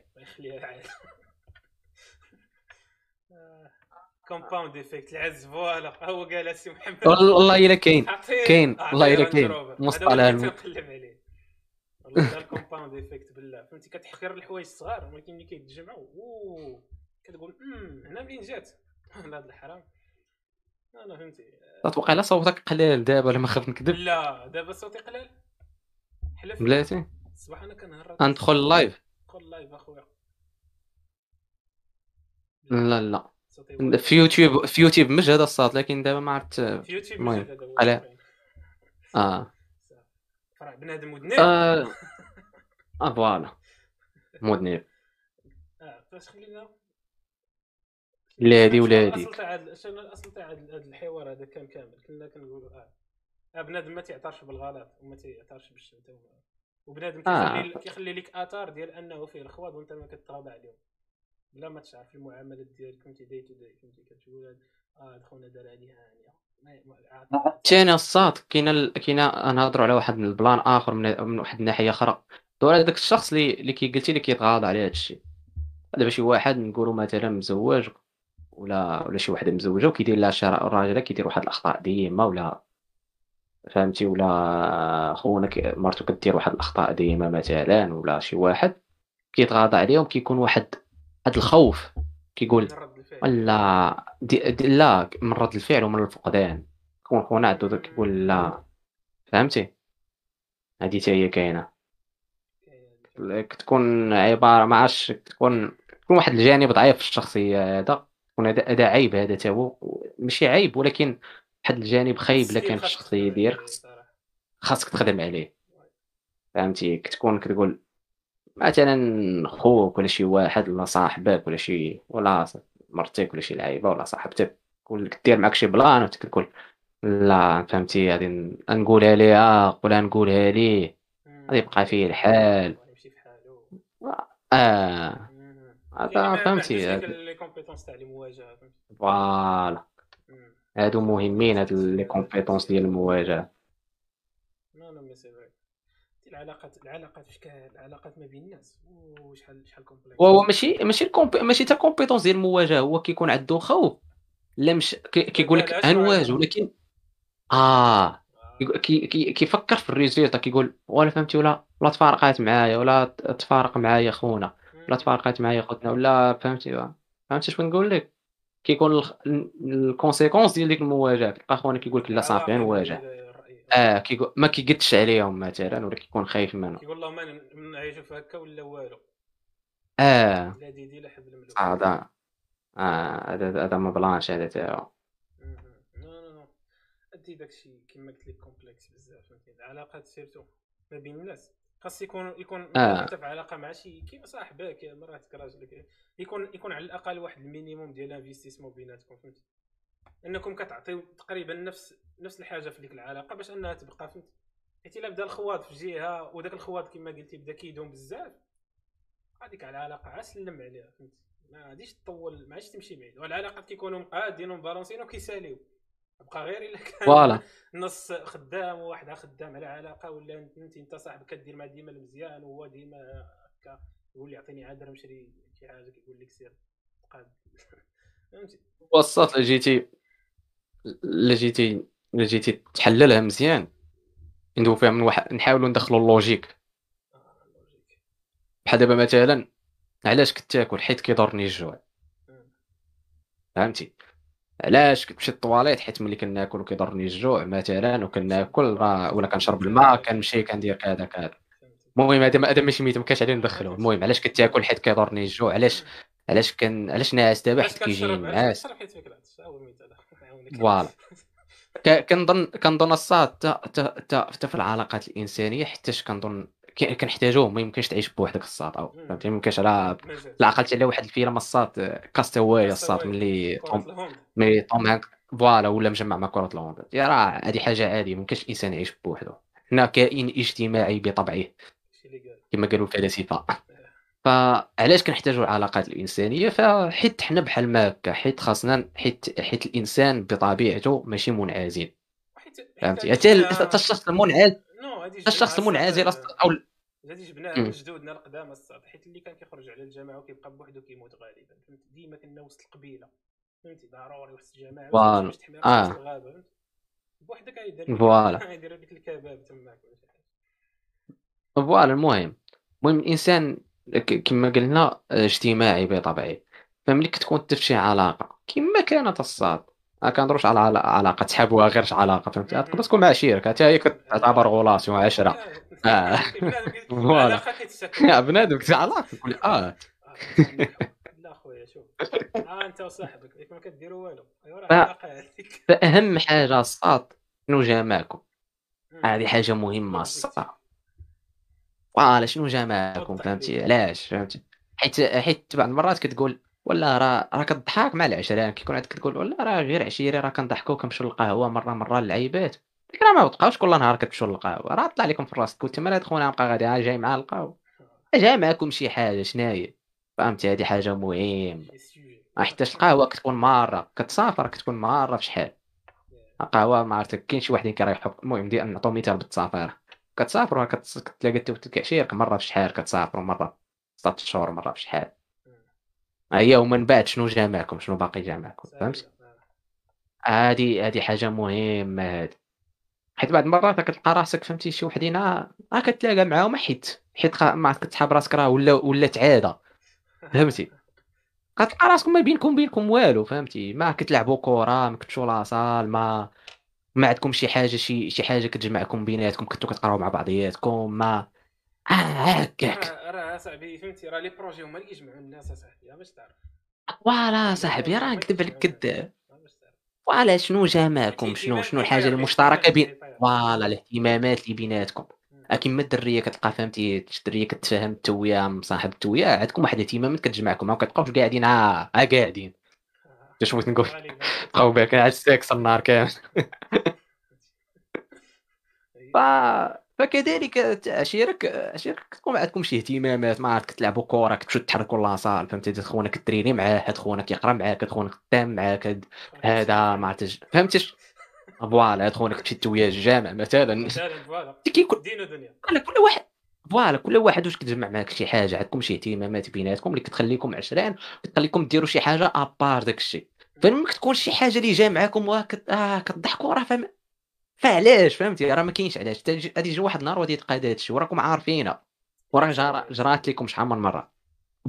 كومباوند افكت العز فوالا. هو قال السي محمد. والله إلا كاين. كاين. والله إلا كاين. مصطلح نقلب عليه. والله الكومباوند افكت بالله. فهمتي؟ كتحقر الحوايج الصغار ولكن ملي كيتجمعوا كتقول هنا منين جات هذا الحرام. أنا فهمتي. أتوقع لا صوتك قليل دابا ولا ما خاف نكذب. لا دابا صوتي قليل. حلف. بلاتي. الصباح أنا كنهرب ندخل اللايف ندخل اللايف أخويا. لا لا. في يوتيوب في يوتيوب مجهد الصوت لكن دابا ما عرفت. في يوتيوب مجهد على آه. بنادم مذنب آه. آه فوالا. مذنب آه فاش خلينا؟ لا هادي ولا هاديك الأصل تاع الأصل تاع هذا الحوار هذا كان كامل؟ كنا كنقولوا آه, آه بنادم ما تيعترش بالغلط وما تيعترش بالشتم وبنادم كيخلي آه. كيخلي لك آثار ديال أنه فيه الخواض وأنت ما كتغاضى عليهم. بلا ما تشعر في المعاملات ديالك فهمتي؟ day to day فهمتي؟ كتقول آه خونا دار عليها هانيه ثاني الصاط كاينة كاينة نهضروا على واحد من ال plan آخر من واحد الناحية أخرى. دور هذاك الشخص اللي اللي كي قلتي لي كيتغاضى على هذا الشيء دابا شي واحد نقولوا مثلا مزوج ولا ولا شي وحدة مزوجة وكيدير لها شي راجل كيدير واحد الأخطاء ديما ولا فهمتي؟ ولا خونا مرتو كدير واحد الأخطاء ديما مثلا ولا شي واحد كيتغاضى عليهم كيكون واحد هاد الخوف كيقول لا دي دي لا من رد الفعل ومن الفقدان. كون خونا عندو كيقول لا. فهمتي؟ هادي حتى هي كاينة. تكون عبارة ما عرفتش تكون تكون واحد الجانب ضعيف في الشخصية هذا. يكون هذا عيب هذا تا هو ماشي عيب ولكن واحد الجانب خايب إلا كان في الشخصية ديالك خاصك تخدم عليه. فهمتي؟ كتكون كتقول مثلا خوك ولا شي واحد ولا صاحبك ولا شي ولا مرتك ولا شي لعيبة ولا صاحبتك كدير معاك شي بلان وتقول لا فهمتي؟ غادي نقولها ليها ولا نقولها ليه؟ غادي يبقى فيه الحال. آه. فهمتي لي compétence تاع المواجهه voilà هادو مهمين هاد les compétences ديال المواجهه لا لا mais c'est العلاقات العلاقات شكال العلاقات ما بين الناس وشحال شحال complexe هو ماشي ماشي ال compé ماشي تا compétence ديال المواجهه هو كيكون عنده خوف لا مش كيقول لك غنواجه ولكن آه كي كي كيفكر في ال résultat كيقول ولا فهمتي ولا ولا تفارقات معايا ولا تفارق معايا خونا ولا تفارقات معايا خوتنا ولا فهمتي فهمتي اش نقول لك؟ كيكون ال conséquences ديال ديك المواجهة. كيبقى خونا كيقول لك لا صافي نواجه آه كيقول ما كيقدش عليهم مثلا ولا كيكون خايف منهم. كيقول اللهم نعيشوا في هكا ولا والو؟ آه. لا ديدي لا حبل ملوك هذا آه هذا هذا ما بلانش هذا تاعو non non non. ادي داكشي كيما قلت لك complexe بزاف العلاقات surtout ما بين الناس. خاص يكون يكون آه. انت في علاقه مع شي كيما صاحبك مراتك راجلك يكون يكون على الأقل واحد ال minimum ديال investissement بيناتكم فهمتي؟ إنكم كتعطيو تقريبا نفس نفس الحاجة في ديك العلاقة باش أنها تبقى فهمتي؟ حيت إلا بدا الخواض في جهة وداك الخواض كما قلتي بدا كيدوم بزاف هذيك العلاقه عسلم عليها فهمتي؟ ما غاديش تطول ما غاديش تمشي بعيد. والعلاقات كيكونوا مقادين ومبالونسين وكيساليو. بقى غير إلا كان فوالا. نص خدام وواحد خدام على علاقة ولا انت أنت صاحبك كدير مع ديما المزيان وهو ديما هكا يقول لي عطيني عاد درهم شري شي حاجة كيقول لك سير قاد. فهمتي؟ وسط جيتي الا جيتي الا جيتي تحللها مزيان. ندوي فيها من واحد نحاولوا ندخلوا ال logique. بحال دابا مثلا علاش كنت تاكل حيت كيضرني الجوع؟ فهمتي؟ علاش كنمشي للطواليت حيت ملي كناكل وكيضرني الجوع مثلا وكناكل ولا كنشرب الماء كنمشي كندير كذا كذا. المهم هذا هذا ماشي ميت ما كاش عليه ندخلو المهم علاش كنت تاكل حيت كيضرني الجوع؟ علاش علاش كان علاش ناعس دابا حيت كيجيني نعاس voilà. كنظن كنظن الصاد حتى في العلاقات الإنسانية حتى كنظن كنحتاجوه ما يمكنش تعيش بوحدك الصاد أو فهمتي ما يمكنش على لا عقلت على واحد الفيلم الصاد كاستاوي الصاد ملي طوم ملي طوم هانك فوالا ولا مجمع مع كرة الهوند يا راه هذه حاجة عادية ما يمكنش الإنسان يعيش بوحده حنا كائن اجتماعي بطبعه كما قالوا الفلاسفة. فعلاش كنحتاجوا العلاقات الإنسانية؟ فحيت حنا بحال ما هكا حيت خاصنا حيت حيت الإنسان بطبيعته ماشي منعزل. فهمتي؟ حتى الشخص المنعزل الشخص المنعزل أو هذه جبناها جدودنا القدامى الصاط حيت اللي كان كيخرج على الجماعه وكيبقى بوحدو كيموت غالبا فهمت؟ ديما كنا وسط القبيلة فهمتي؟ ضروري وسط الجماعه باش تحمي آه. الغابة بوحدك غيدير voilà. غيدير لك الكباب تماك فوالا المهم. المهم الإنسان كما قلنا اجتماعي بطبعه فملي كتكون انت في شي علاقة كما كانت الصاط. ما كنهضروش على علاقة تحابوها غير علاقة فهمتي؟ تقدر تكون مع عشيرك حتى هي كتعتبر relation عشرة. آه voilà. بنادم علاقة آه. لا خويا شوف. آه أنت وصاحبك. ما كديروا والو. أيوا فأهم حاجة الصاط شنو جامعكم هذه حاجة مهمة الصاط voilà شنو جامعكم فهمتي؟ علاش؟ فهمتي؟ حيت حيت بعض المرات كتقول ولا راه راه كتضحك مع العشرة كيكون عندك تقول ولا راه غير عشيري راه كنضحكوا كنمشيو للقهوة مرة مرة للعيبات. ديك راه ما بتبقاوش كل نهار كتمشيو للقهوة راه طلع لكم في راسك قلت مالها خونا نبقى غادي جاي مع القهوة. جاي معاكم شي حاجة شناهي؟ فهمتي؟ هذه حاجة مهم حتى القهوة كتكون مارة كتسافر كتكون مارة في شحال؟ القهوة ما عرفتك كاين شي وحدين كيريحوك المهم دي نعطو مثال بالتسافر. كتسافر كتلاقى تلك عشيرك مرة في شحال كتسافروا مرة ست شهور مرة في شحال. هي ومن بعد شنو جامعكم شنو باقي جامعكم فهمت؟ هادي هادي حاجة مهمة هادي. حيت بعض المرات كتلقى راسك فهمتي شي وحدين راه كتلاقى معاهم حيت. حيت ما كتحاب راسك راه ولا ولا عاده فهمتي؟ كتلقى راسكم ما بينكم بينكم والو فهمتي؟ ما كتلعبوا كره ما كتمشوا لاصال ما ما عندكم شي حاجة شي شي حاجة كتجمعكم بيناتكم كنتو كتقراو مع بعضياتكم ما هكاك راه صاحبي فهمتي؟ راه لي بروجي هما اللي كيجمعوا الناس اصاحبي باش تعرف. voilà صاحبي راه نكذب عليك كذاب voilà شنو جمعكم؟ شنو شنو الحاجة المشتركة بين voilà الاهتمامات اللي بيناتكم. كيما الدرية كتلقى فهمتي؟ الدريه كتفاهم أنت وياه مصاحب أنت وياه عندكم واحد الاهتمامات كتجمعكم ما كتبقاوش قاعدين ها آه قاعدين. شنو بغيت نقول. بقاو بالك على السكس النهار كامل. فكذلك عشيرك عشيرك تكون عندكم شي اهتمامات ما عرفت كتلعبوا كره كتمشوا تحركوا la salle فهمتي؟ هاد خونا كتريني معاه خونا كيقرا معاك خونا خدام معاك هذا ما عرفتش فهمتي voilà هاد خونا كتمشي وياه الجامع مثلا. مثلا voilà. كيكون دين ودنيا كل واحد voilà كل واحد واش كتجمع معاك شي حاجة؟ عندكم شي اهتمامات بيناتكم اللي كتخليكم عشرين كتخليكم ديروا شي حاجة à part داك الشيء فلما كتكون شي حاجة اللي جامعاكم آه كتضحكوا راه فهم فعلاش؟ فهمتي؟ راه ما كاينش علاش. غادي يجي واحد النهار وغادي يتقاد هذا الشيء وراكم عارفينها. وراه جرات لكم شحال من مرة.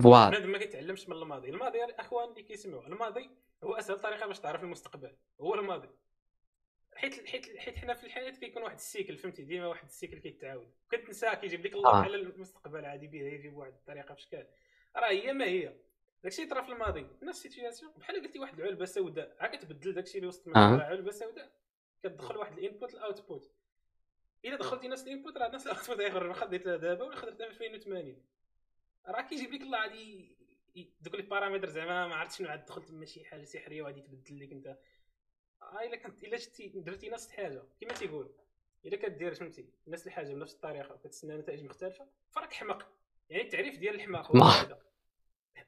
voilà. بنادم ما كيتعلمش من الماضي. الماضي يا الاخوان اللي كيسمعوا. الماضي هو أسهل طريقة باش تعرف المستقبل. هو الماضي. حيت حيت حيت حنا في الحياة كيكون واحد ال cycle فهمتي؟ ديما واحد ال cycle كيتعاود. كتنسى كيجيب ديك الله على آه. المستقبل عادي بيه يجيب واحد الطريقة في شكال راه هي ما هي. داكشي طرا في الماضي. نفس ال situation بحال قلتي واحد العلبة سوداء. عا كتبدل داكشي اللي وسط منها آه. علبة سوداء؟ كتدخل واحد ال input ال output الا دخلتي نفس ال input راه نفس ال output غيخرج واخا درتها دابا ولا خدرتها في 2080 راه كيجيب لك الله غادي دوك les paramètres زعما ما عرفتش شنو عاد دخلت تما شي حاجة سحرية وغادي تبدل لك انت. آه إلا كنت إلا شتي درتي نفس الحاجة كما تيقول. إلا كدير فهمتي؟ نفس الحاجة بنفس الطريقة وكتسنى نتائج مختلفة فراك حمق يعني التعريف ديال الحماق هو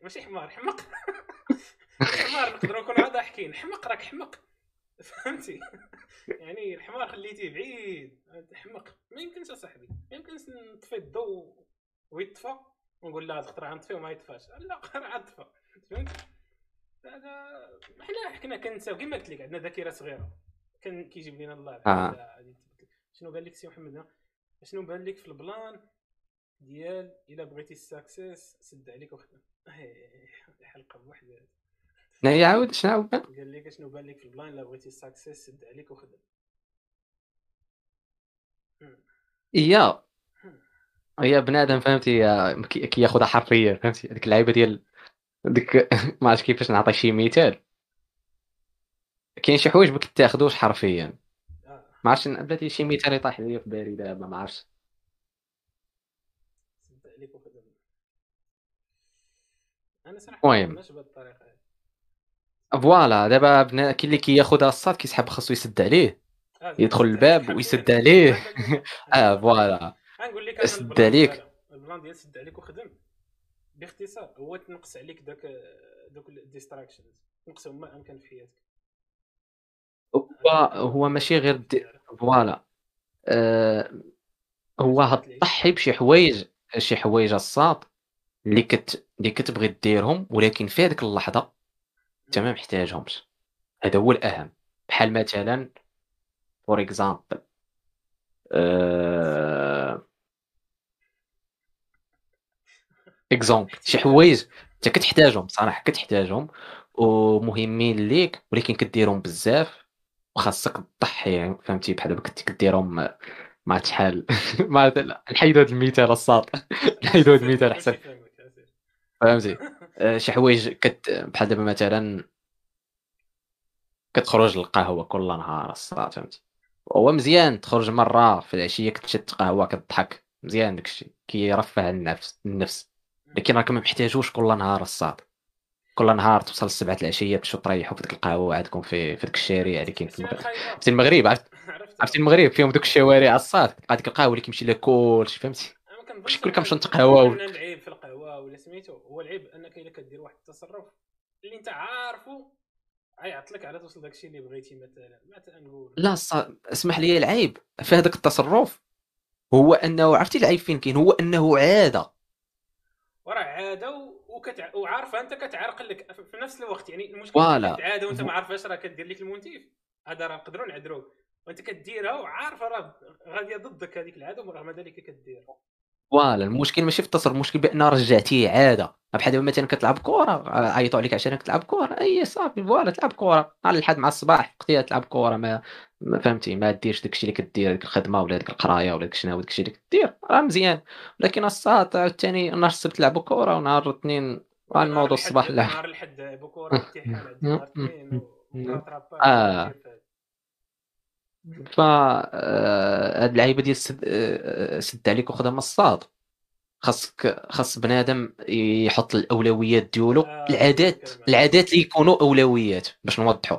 ماشي حمار حمق. حمار نقدروا نكونوا ضاحكين. حمق راك حمق فهمتي؟ يعني الحمار خليتيه بعيد حمق ما يمكنش اصاحبي ما يمكنش نطفي الضوء ويطفى ونقول لا هذا راه نطفي وما يطفاش. لا راه طفى فهمت؟ هذا حنا حنا كنساو كما قلت لك عندنا ذاكرة صغيرة. كان كيجيب لنا الله آه. شنو قال لك سي محمد؟ شنو بان لك في ال plan ديال إلا بغيتي ال success سد عليك وخدم حلقة بوحدها. نعي عاود شنو عاود؟ قال لك شنو بان لك في ال plan الا بغيتي ال success سد عليك وخدم. يا. هي بنادم فهمتي؟ كياخذها حرفيا فهمتي؟ هذيك اللعيبة ديال ديك ما عرفتش كيفاش نعطي شي مثال. كاين شي حوايج ما كتاخذوش حرفيا. آه. ما عرفتش بلاتي شي مثال يطيح لي في بالي دابا ما عرفتش. أنا صراحة المهم. voilà دابا بنادم كاين اللي كياخذها الصاد كيسحب خاصو يسد عليه. آه، يدخل الباب ويسد عليه. آه voilà. نقول لك سد عليك. ال plan ديال سد عليك وخدم. باختصار هو تنقص عليك داك دوك ال distractions تنقصهم ما أمكن في حياتك. هو هو ماشي غير. voilà. آه هو تضحي بشي حوايج شي حوايج الصاد اللي كت اللي كتبغي ديرهم ولكن في هذيك اللحظة انت ما محتاجهمش. هذا هو الأهم. بحال مثلا for example exemple شي حوايج انت كتحتاجهم صراحة كتحتاجهم ومهمين ليك ولكن كديرهم بزاف وخاصك تضحي فهمتي؟ بحال دابا كنتي كديرهم عرفت شحال؟ ما نحيدو هذا المثال الساط. نحيدو هذا المثال أحسن. فهمتي؟ شي حوايج كت بحال دابا مثلا كتخرج للقهوة كل نهار الصاد فهمتي؟ هو مزيان تخرج مرة في العشية كتشد قهوة كتضحك مزيان داكشي كيرفع النفس النفس. لكن راك ما محتاجوش كل نهار الصاد كل نهار توصل السبعة العشية تمشيو تريحوا في ديك القهوة عندكم في في ديك الشارع اللي كاين في المغرب. عرفتي المغرب؟ عرفتي المغرب؟ فيهم دوك الشوارع الصاد تلقى ديك القهوة اللي كيمشي لها كلشي فهمتي واش كل كنمشيو نتقهواو ولا سميتو هو العيب أنك إلا كدير واحد التصرف اللي أنت عارفو عيط لك على توصل داكشي اللي بغيتي مثلا. ما تنقول لا اسمح لي العيب في هذاك التصرف. هو أنه عرفتي العيب فين كاين؟ هو أنه عادة. وراه عادة وكتع... وعارفة أنت كتعرقل لك في نفس الوقت. يعني المشكل عادة وأنت ما عارفاش راه كدير لك المونتيف. هذا راه نقدروا نعذروك وأنت كديرها وعارفة راه غادية ضدك هذيك العادة ورغم ذلك كدير voilà المشكل ماشي في التصرف المشكل بأن رجعتيه عادة. بحال مثلا كتلعب كره عيطوا عليك عشان تلعب كره أي صافي voilà تلعب كره على الحد مع الصباح وقتها تلعب كره ما ما فهمتي ما ديرش داكشي اللي كدير ديك الخدمة ولا ديك القراية ولا داك شنو داكشي اللي كدير. راه مزيان. ولكن الساط عاوتاني نهار السبت لعبوا كره ونهار الاثنين غنوضوا الصباح لا. نهار الحد لعبوا كره امتحان نهار الاثنين آه. ف آه، هاد اللعيبة ديال سد, آه، سد عليك وخدها من الصاد خاصك خاص بنادم يحط الأولويات ديالو آه العادات العادات اللي يكونوا أولويات باش نوضحوا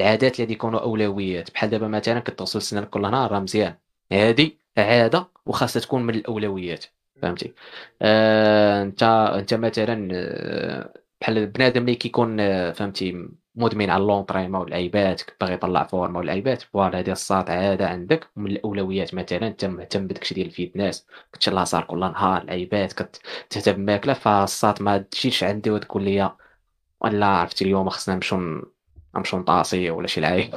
العادات اللي يكونوا أولويات. بحال دابا مثلا كتغسل سنانك كل نهار راه مزيان. هذه عادة وخاصها تكون من الأولويات. فهمتي؟ آه انت انت مثلا آه، بحال بنادم اللي كيكون فهمتي مدمن على لونطريمون واللعيبات باغي يطلع فورما واللعيبات فوالا هذه الصاد عادة عندك. ومن الأولويات مثلا انت مهتم بداكشي ديال الفيتنس كتشلى صار كل نهار لعيبات كتهتم بالماكله فالصاد ما تجيش عندي وتقول لي ولا عرفتي اليوم خصنا نمشيو نمشيو نطاسي ولا شي لعيب.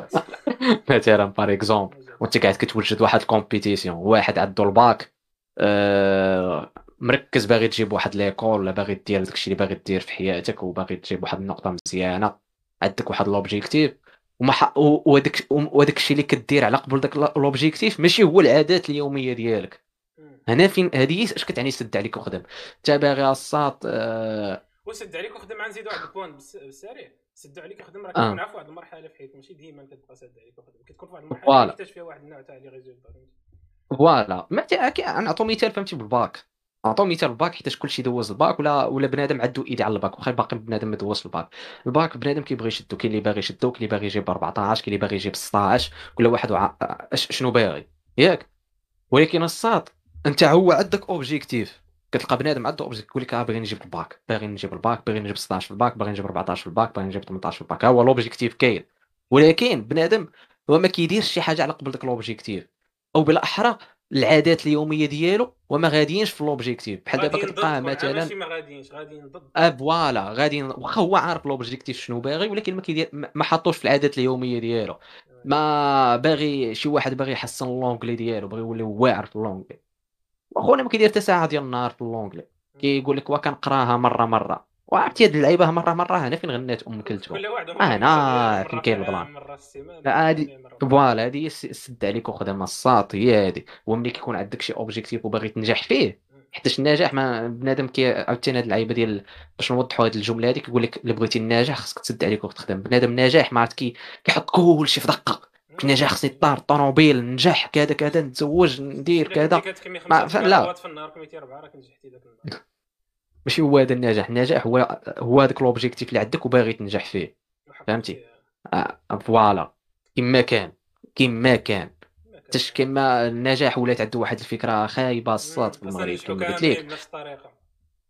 مثلا بار اكزومبل وانت قاعد كتوجد واحد الكومبيتيسيون واحد عنده الباك آه مركز باغي تجيب واحد l'école ولا باغي دير داكشي اللي باغي دير في حياتك وباغي تجيب واحد النقطة مزيانة. عندك واحد l'objectif وما وهذاك وهذاك الشيء اللي كدير على قبل داك l'objectif ماشي هو العادات اليومية ديالك. هنا فين هذه اش كتعني سد عليك وخدم؟ انت باغي الساط آه... وسد عليك وخدم غنزيدو واحد ال point بالسريع سد عليك وخدم راه كتكون آه. في واحد المرحلة في حياتك ماشي ديما كتبقى سد عليك وخدم. كتكون في واحد المرحلة تحتاج فيها واحد النوع تاع les résultats voilà. ما نعطو مثال فهمتي بالباك. نعطو مثال الباك حيت كلشي دوز الباك ولا ولا بنادم عنده idée على الباك واخا باقي بنادم ما دوزش الباك. الباك بنادم كيبغي يشدو كاين اللي باغي يشدو كاين اللي باغي يجيب 14 كاين اللي باغي يجيب 16 كل واحد وع... شنو باغي. ياك؟ ولكن الساط أنت هو عندك objectif كتلقى بنادم عنده objectif يقول لك آه باغي نجيب الباك باغي نجيب الباك باغي نجيب 16 في الباك باغي نجيب 14 في الباك باغي نجيب 18 في الباك. ها هو l'objectif كاين. ولكن بنادم هو ما كيديرش شي حاجة على قبل داك l'objectif أو بالأحرى العادات اليومية ديالو وما غاديينش في l'objectif بحال دابا كتلقاه مثلا ما غاديينش غاديين ضد. آه voilà. غادي واخا هو عارف l'objectif شنو باغي ولكن ما كيدير ما حطوش في العادات اليومية ديالو. ما باغي شي واحد باغي يحسن l'anglais ديالو باغي يولي واعر في l'anglais واخونا ما كيدير حتى ساعة ديال النهار في l'anglais كيقول لك وكنقراها مرة مرة. وعرفتي هاد اللعيبة مرة مرة هنا فين غنات أم كلثوم. هنا فين كاين ال plan هادي voilà هادي سد عليك وخدم الساط هي هادي وملي كيكون عندك شي objectif وباغي تنجح فيه حيت النجاح ما بنادم كي عاوتاني هاد اللعيبة ديال باش نوضحوا هاد الجملة هادي كيقول لك الا بغيتي النجاح خصك تسد عليك وتخدم بنادم ناجح ما عرفت كي كيحط كلشي في دقة. النجاح خصني طار طوموبيل ننجح كذا كذا نتزوج ندير كذا. ما لا. ماشي هو هذا النجاح. النجاح هو هو هذاك l'objectif اللي عندك وباغي تنجح فيه. فهمتي؟ آه voilà. كما كان. كما كان. حتى كما النجاح ولات عنده واحد الفكرة خايبة الصاد في المغرب كما قلت لك.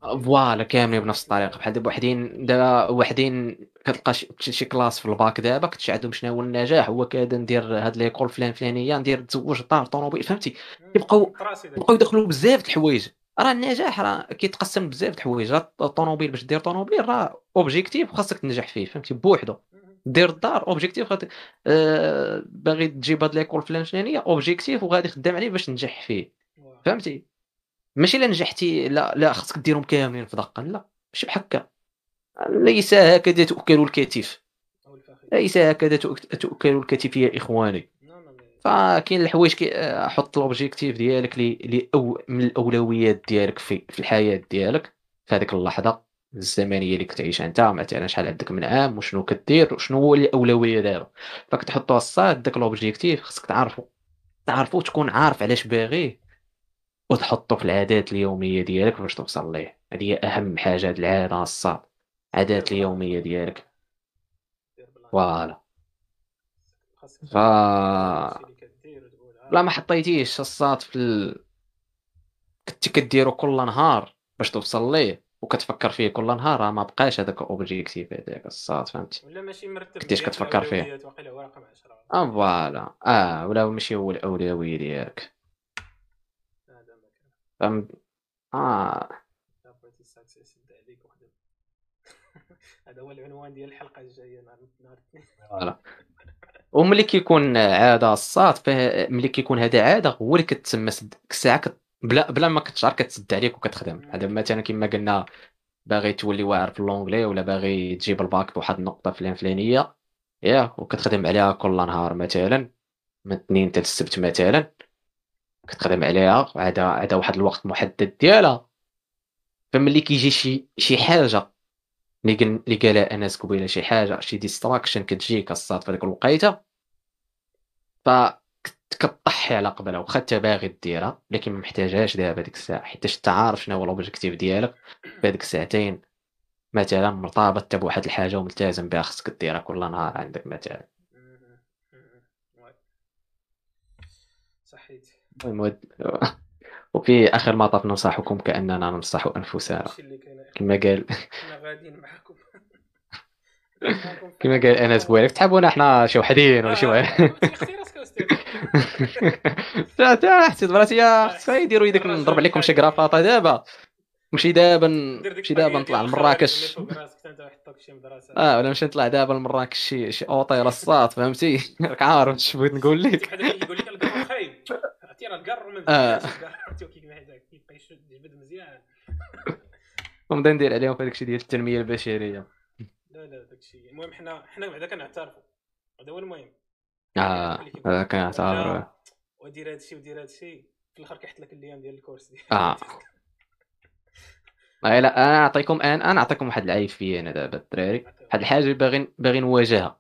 voilà كاملين بنفس الطريقة. بحال دابا وحدين دابا وحدين كتلقى شي classe في الباك دابا كتشي عندهم شنو هو النجاح. هو كذا ندير هاد l'école فلان فلانية ندير تزوج دار طوموبيل. فهمتي؟ كيبقاو كيبقاو يدخلوا بزاف د الحوايج. راه النجاح راه كيتقسم بزاف د الحوايج الطوموبيل باش دير طوموبيل راه objectif وخاصك تنجح فيه فهمتي؟ بوحدو. دير الدار objectif خاطر آه باغي تجيب هاد l'école فلان فلانيه objectif وغادي خدام عليه باش تنجح فيه. فهمتي؟ ماشي إلا نجحتي لا لا خاصك ديرهم كاملين في دقة لا. ماشي بحال هكا. ليس هكذا تؤكل الكتف. ليس هكذا تؤكل الكتف يا إخواني. فكاين الحوايج حط l'objectif ديالك لي أو من الأولويات ديالك في, في الحياة ديالك في هذيك اللحظة. الزمنية اللي كتعيشها أنت مثلا شحال عندك من عام وشنو كدير وشنو هو الأولوية دابا فكتحطوا الصاط داك l'objectif خصك تعرفو تعرفو تكون عارف علاش باغيه وتحطو في العادات اليومية ديالك باش توصل ليه. هذه هي أهم حاجة هاد العادة الصاط عادات اليومية ديالك. ف voilà. ف لا ما حطيتيش الصاط في ال... كنت كديرو كل نهار باش توصل ليه وكتفكر فيه كل نهار ما بقاش هذاك objectif هذاك الصاط فهمتي ولا ماشي مرتب كنتيش كتفكر فيه. آه voilà. آه ولا ماشي هو الأولوية ديالك. فهم آه. هذا هو العنوان ديال الحلقة الجاية نهار الاثنين وملي كيكون عادة الصاط ملي كيكون هذا عادة هو اللي كتسمى الساعة كت... بلا بلا ما كتشعر كتسد عليك وكتخدم. هذا مثلا كما قلنا باغي تولي واعر في l'anglais ولا باغي تجيب الباك بواحد النقطة فلان فلانيه ياك وكتخدم عليها كل نهار مثلا من اثنين حتى السبت مثلا كتخدم عليها عاد عاد واحد الوقت محدد ديالها. فملي كيجي شي شي حاجة اللي قال اللي قالها انس قبيله شي حاجة شي distraction كتجيك الصاط في ديك الوقيتة. ف كتضحي على قبلها واخا أنت باغي ديرها لكن ما محتاجهاش دابا ديك الساعة حيت انت عارف شنو هو l'objectif ديالك في هذيك الساعتين. مثلا مرتبط بواحد الحاجة وملتزم بها خصك ديرها كل نهار عندك مثلا. صحيت. المهم وفي آخر مطاف ننصحكم كأننا ننصح أنفسنا. كما قال غاديين معكم. كما قال أنس بويرك تحبونا إحنا شي وحدين ولا شي واحد تا حتى براسي خصها يديروا يديك نضرب عليكم شي كرافاطه دابا نمشي دابا نمشي دابا نطلع لمراكش آه ولا نمشي نطلع دابا لمراكش شي شي اوطير الصاط فهمتي؟ راك عارف اش بغيت نقول لك يقول لك القرار خايب راه القر ما كيبقى يجبد مزيان. ونبدا ندير عليهم في داكشي ديال التنمية البشرية. لا لا داكشي. المهم حنا حنا بعدا كنعترفوا. هذا هو المهم. آه هذا كنعترف. ودير هادشي ودير هادشي في الآخر كيحط لك الأيام ديال الكورس ديال آه. لا أنا نعطيكم أنا نعطيكم واحد العيب فيا أنا دابا الدراري. واحد الحاجة باغي باغي نواجهها.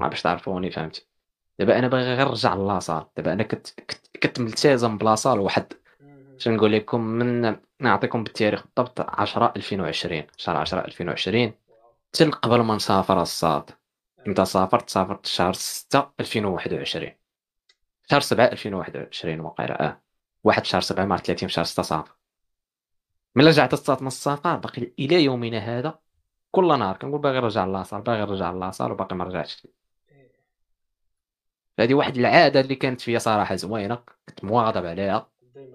باش تعرفوني فهمت؟ دابا أنا باغي غير نرجع لاصال دابا أنا كنت كنت ملتزم بلاصال واحد. باش نقول لكم؟ من نعطيكم بالتاريخ بالضبط 10 2020 شهر 10 2020 حتى قبل ما نسافر الصاد. إمتى سافرت سافرت شهر 6 2021 شهر 7 2021 وقيلا آه. واحد شهر 7 مع 30 شهر 6 صافي. ملي رجعت الصاد من السفر باقي إلى يومنا هذا كل نهار. كنقول باغي نرجع لاصال باغي نرجع لاصال وباقي ما رجعتش. هذه واحد العادة اللي كانت فيا صراحة زوينة كنت مواظب عليها.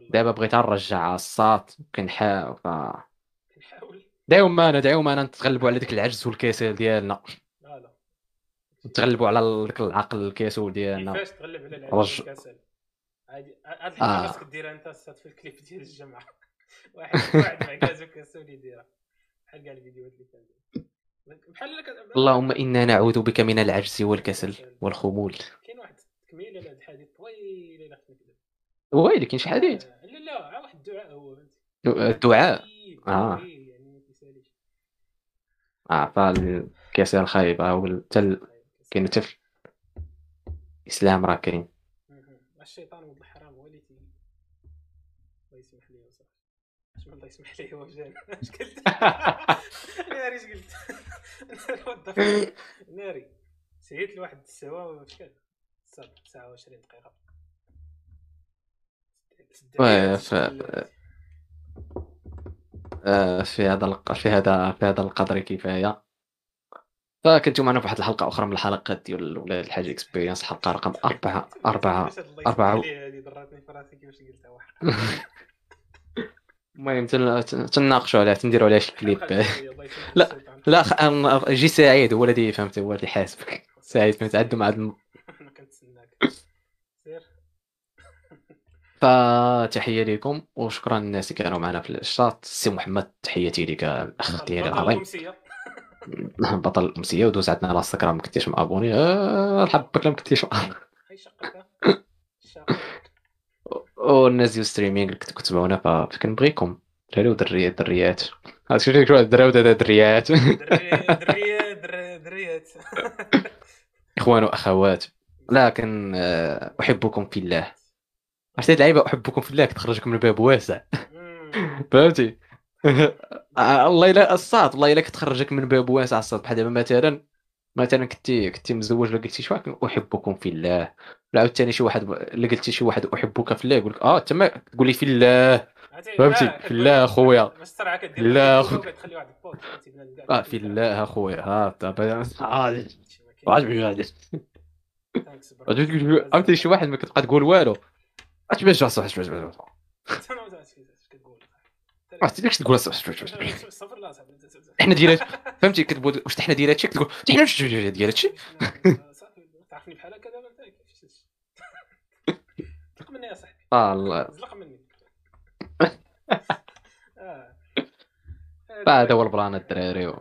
دابا بغيت نرجع الصات كنحاول ف دايما أنا دايما أنا نتغلبوا على ديك العجز والكسل ديالنا. نتغلبوا على ديك العقل الكسول ديالنا. كيفاش تغلب على العجز والكسل عادي. هاد الحاجة آه. خاصك ديرها أنت في الكليب ديال الجمعة. واحد واحد مع كاز وكسول يديرها. بحال كاع الفيديوهات اللي كان بحال اللهم إنا نعوذ بك من العجز والكسل والخمول. كاين واحد تكميله لهاد الحديث طويلة الا خفنا كذا ويلي كاين شي حديث؟ آه، لا لا واحد الدعاء هو. الدعاء؟ آه. يعني آه فالكسل خايب أو التل كاين تفل الاسلام راه كاين. الشيطان ولد الحرام هو اللي الله يسمح لي وصافي اش الله يسمح لي هو جان اش قلت؟ ناري اش قلت؟ ناري. سيت لواحد السوا شكال ساعة وعشرين دقيقة. ف... آه، في هذا في هذا في هذا القدر كفاية. فكنتم معنا في واحد الحلقة أخرى من الحلقات ديال ولاد الحاج اكسبيرينس الحلقة رقم أربعة أربعة أربعة المهم تناقشوا عليها تنديروا عليها شي كليب. لا لا جي سعيد هو الذي فهمت هو اللي حاسبك. سعيد فهمت عندو مع فتحيه لكم وشكرا للناس اللي كانوا معنا في الشات سي محمد تحياتي لك الاخ ديالي العظيم. بطل الأمسية ودوز عندنا على انستغرام ما كنتيش مأبوني. أه حبك لا ما كنتيش والناس ديال ستريمينغ اللي كنتو كتبعونا فكنبغيكم دراري ودريات دريات. عرفتي شنو كيقولوا الدراري ودريات دريات؟ دريات. إخوان وأخوات. لكن آه، أحبكم في الله. عرفتي اللعيبة؟ أحبكم في الله كتخرجك من باب واسع. فهمتي؟ آه، الله الا الصاد الله إلا كتخرجك من باب واسع الصاد. بحال دابا مثلا مثلا كنتي كنتي مزوج ولا قلتي واحد أحبكم في الله. ولا عاوتاني شي واحد الا قلتي شي واحد أحبك في الله يقول لك آه تما تقول لي في الله. فهمتي؟ في الله أخويا. في الله. أخويا. آه في الله أخويا. ها دابا عاجبني غادي عرفتي شي واحد ما كتبقى تقول والو؟ اش باش صح اش باش عرفتي داكشي تقول. إحنا ديال فهمتي؟ كتبغي واش حنا ديال هادشي كتقول حنا واش ديال هادشي تعرفني بحال هكا دابا انت زلق مني يا صاحبي آه الله. زلق مني. هذا هو البلان الدراري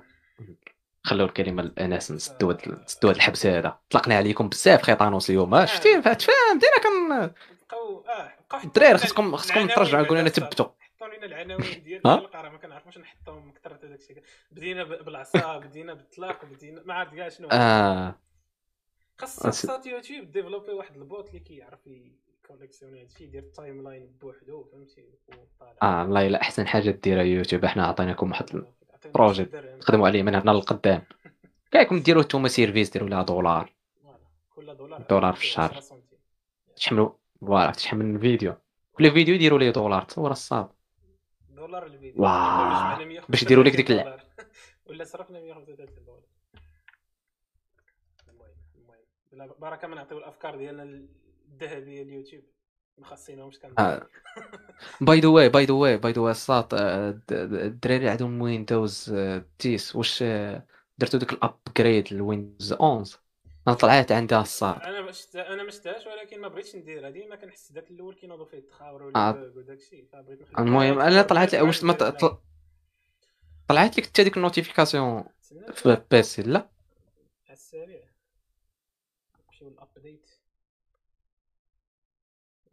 خلوا الكلمة الاناس نسدوا نسدوا الحبس هذا. طلقنا عليكم بزاف خيطانوس اليوم. شتي فهمتي كن بقاو آه بقاو الدراري خصكم خصكم ترجعوا يقولوا لنا تبتوا. حطوا لنا العناوين ديال الحلقة راه ما كنعرفوش نحطهم كثر هذاك الشيء. بدينا بالعصا بدينا بالطلاق بدينا ما عرفت كاع شنو. آه. خاص خاص يوتيوب développer واحد ال bot اللي كيعرف collectionner هادشي يدير ال timeline بوحدو فهمتي؟ آه والله إلا أحسن حاجة ديرها يوتيوب إحنا عطيناكم واحد ال projet تخدموا عليه من هنا للقدام. كايكم ديروا نتوما service ديروا لها دولار. كل دولار دولار في الشهر. تحملوا voilà تحمل الفيديو. كل فيديو يديروا ليه دولار تصور الصاط دولار الفيديو. واه باش يديروا لك ديك ولا صرفنا 135 دولار. المهم المهم. بركه ما نعطيو الأفكار ديالنا الذهبية اليوتيوب. مخصينهمش كان. by the way by the way by the way الساط الدراري عندهم Windows 10 واش درتو ديك ال upgrade ل Windows 11 أنا طلعت عندها الصاط أنا مش أنا ما شفتهاش ولكن ما بغيتش نديرها ديما كنحس داك الأول كينوضوا فيه التخاور ولا آه. وداك الشيء فبغيت المهم أنا طلعت واش ما طلعت لك حتى ديك ال notification في PC لا. على السريع. نمشيو لل update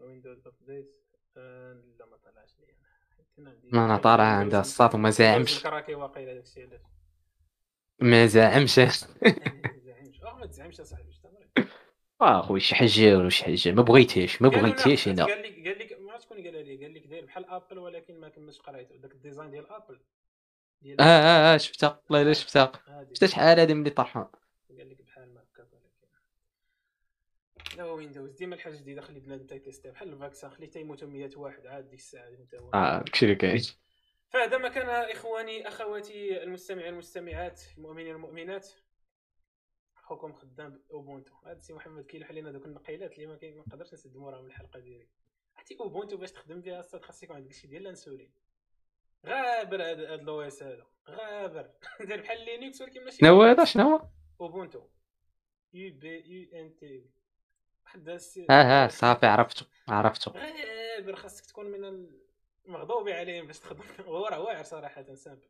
Windows update آه، لا ما طلعش لي أنا. طالع عندها الصاط وما زاعمش ما زاعمش ما تزعمش اصاحبي آه خويا شي حاجة ولا شي حاجة ما بغيتيش ما بغيتيش هنا. قال لك قال لك ما شكون قال لي؟ قال لك داير بحال Apple ولكن ما كملتش قرايته داك ال design ديال Apple ديال آه آه, آه شفتها والله الا شفتها شفتها شحال هذه ملي طرحها قال لك بحال ما هكاك ولكن لا Windows ديما الحاجة جديدة خلي بنادم تي tester بحال ال vaccin خلي تيموت 100 واحد عاد ديك الساعة انت هو آه داكشي اللي كاين. فهذا ما كان إخواني أخواتي المستمعين المستمعات المؤمنين المؤمنات أخوكم خدام Ubuntu. هذا السي محمد كيلوح علينا دوك النقيلات اللي ما نقدرش نسد موراهم الحلقة ديالي. عرفتي Ubuntu باش تخدم بها أصلا خاص يكون عندك شي ديال الانسولين غابر هذا l'OS هذا. غابر. داير بحال Linux ولكن ماشي شنو هذا شنو هو Ubuntu. U B U N T. آه آه صافي عرفته عرفته. غابر خاصك تكون من المغضوب عليهم باش تخدم. هو راه واعر صراحة simple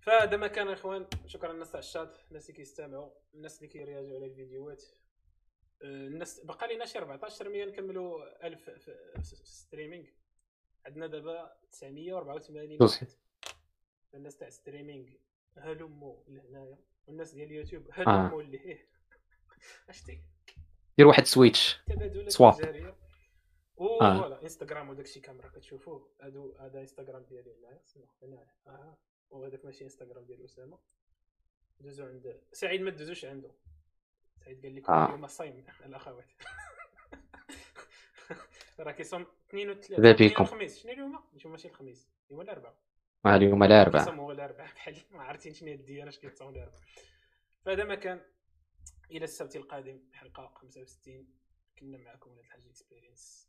فهذا ما كان إخوان شكرا للناس تاع الشات الناس اللي كيستمعوا الناس اللي كيرياجيو على الفيديوهات. آه، الناس بقى لينا شي 14 مليون نكملوا 1000 في streaming. عندنا دابا 984 واحد. الناس تاع streaming هلموا لهنايا. والناس ديال اليوتيوب هلموا آه. لهيه عرفتي دير واحد switch swap آه. انستغرام وداك الشيء كاميرا كتشوفوه. هادو هذا انستغرام ديالي هنايا آه. وهذاك ماشي انستغرام ديال أسامة. دوزو عند سعيد ما دوزوش عنده. سعيد قال لكم آه. اليوم صايم الاخوات راه كيصوم اثنين وثلاثة اثنين الخميس شنو اليوم؟ اليوم ماشي الخميس. اليوم الأربعاء. آه اليوم الأربعاء. كيصوم هو الأربعاء. بحال ما عرفتي شنو هي الديانة اش كيتصوم الاربعاء فهذا ما كان. إلى السبت القادم حلقه 65 كنا معكم ولاد الحاج experience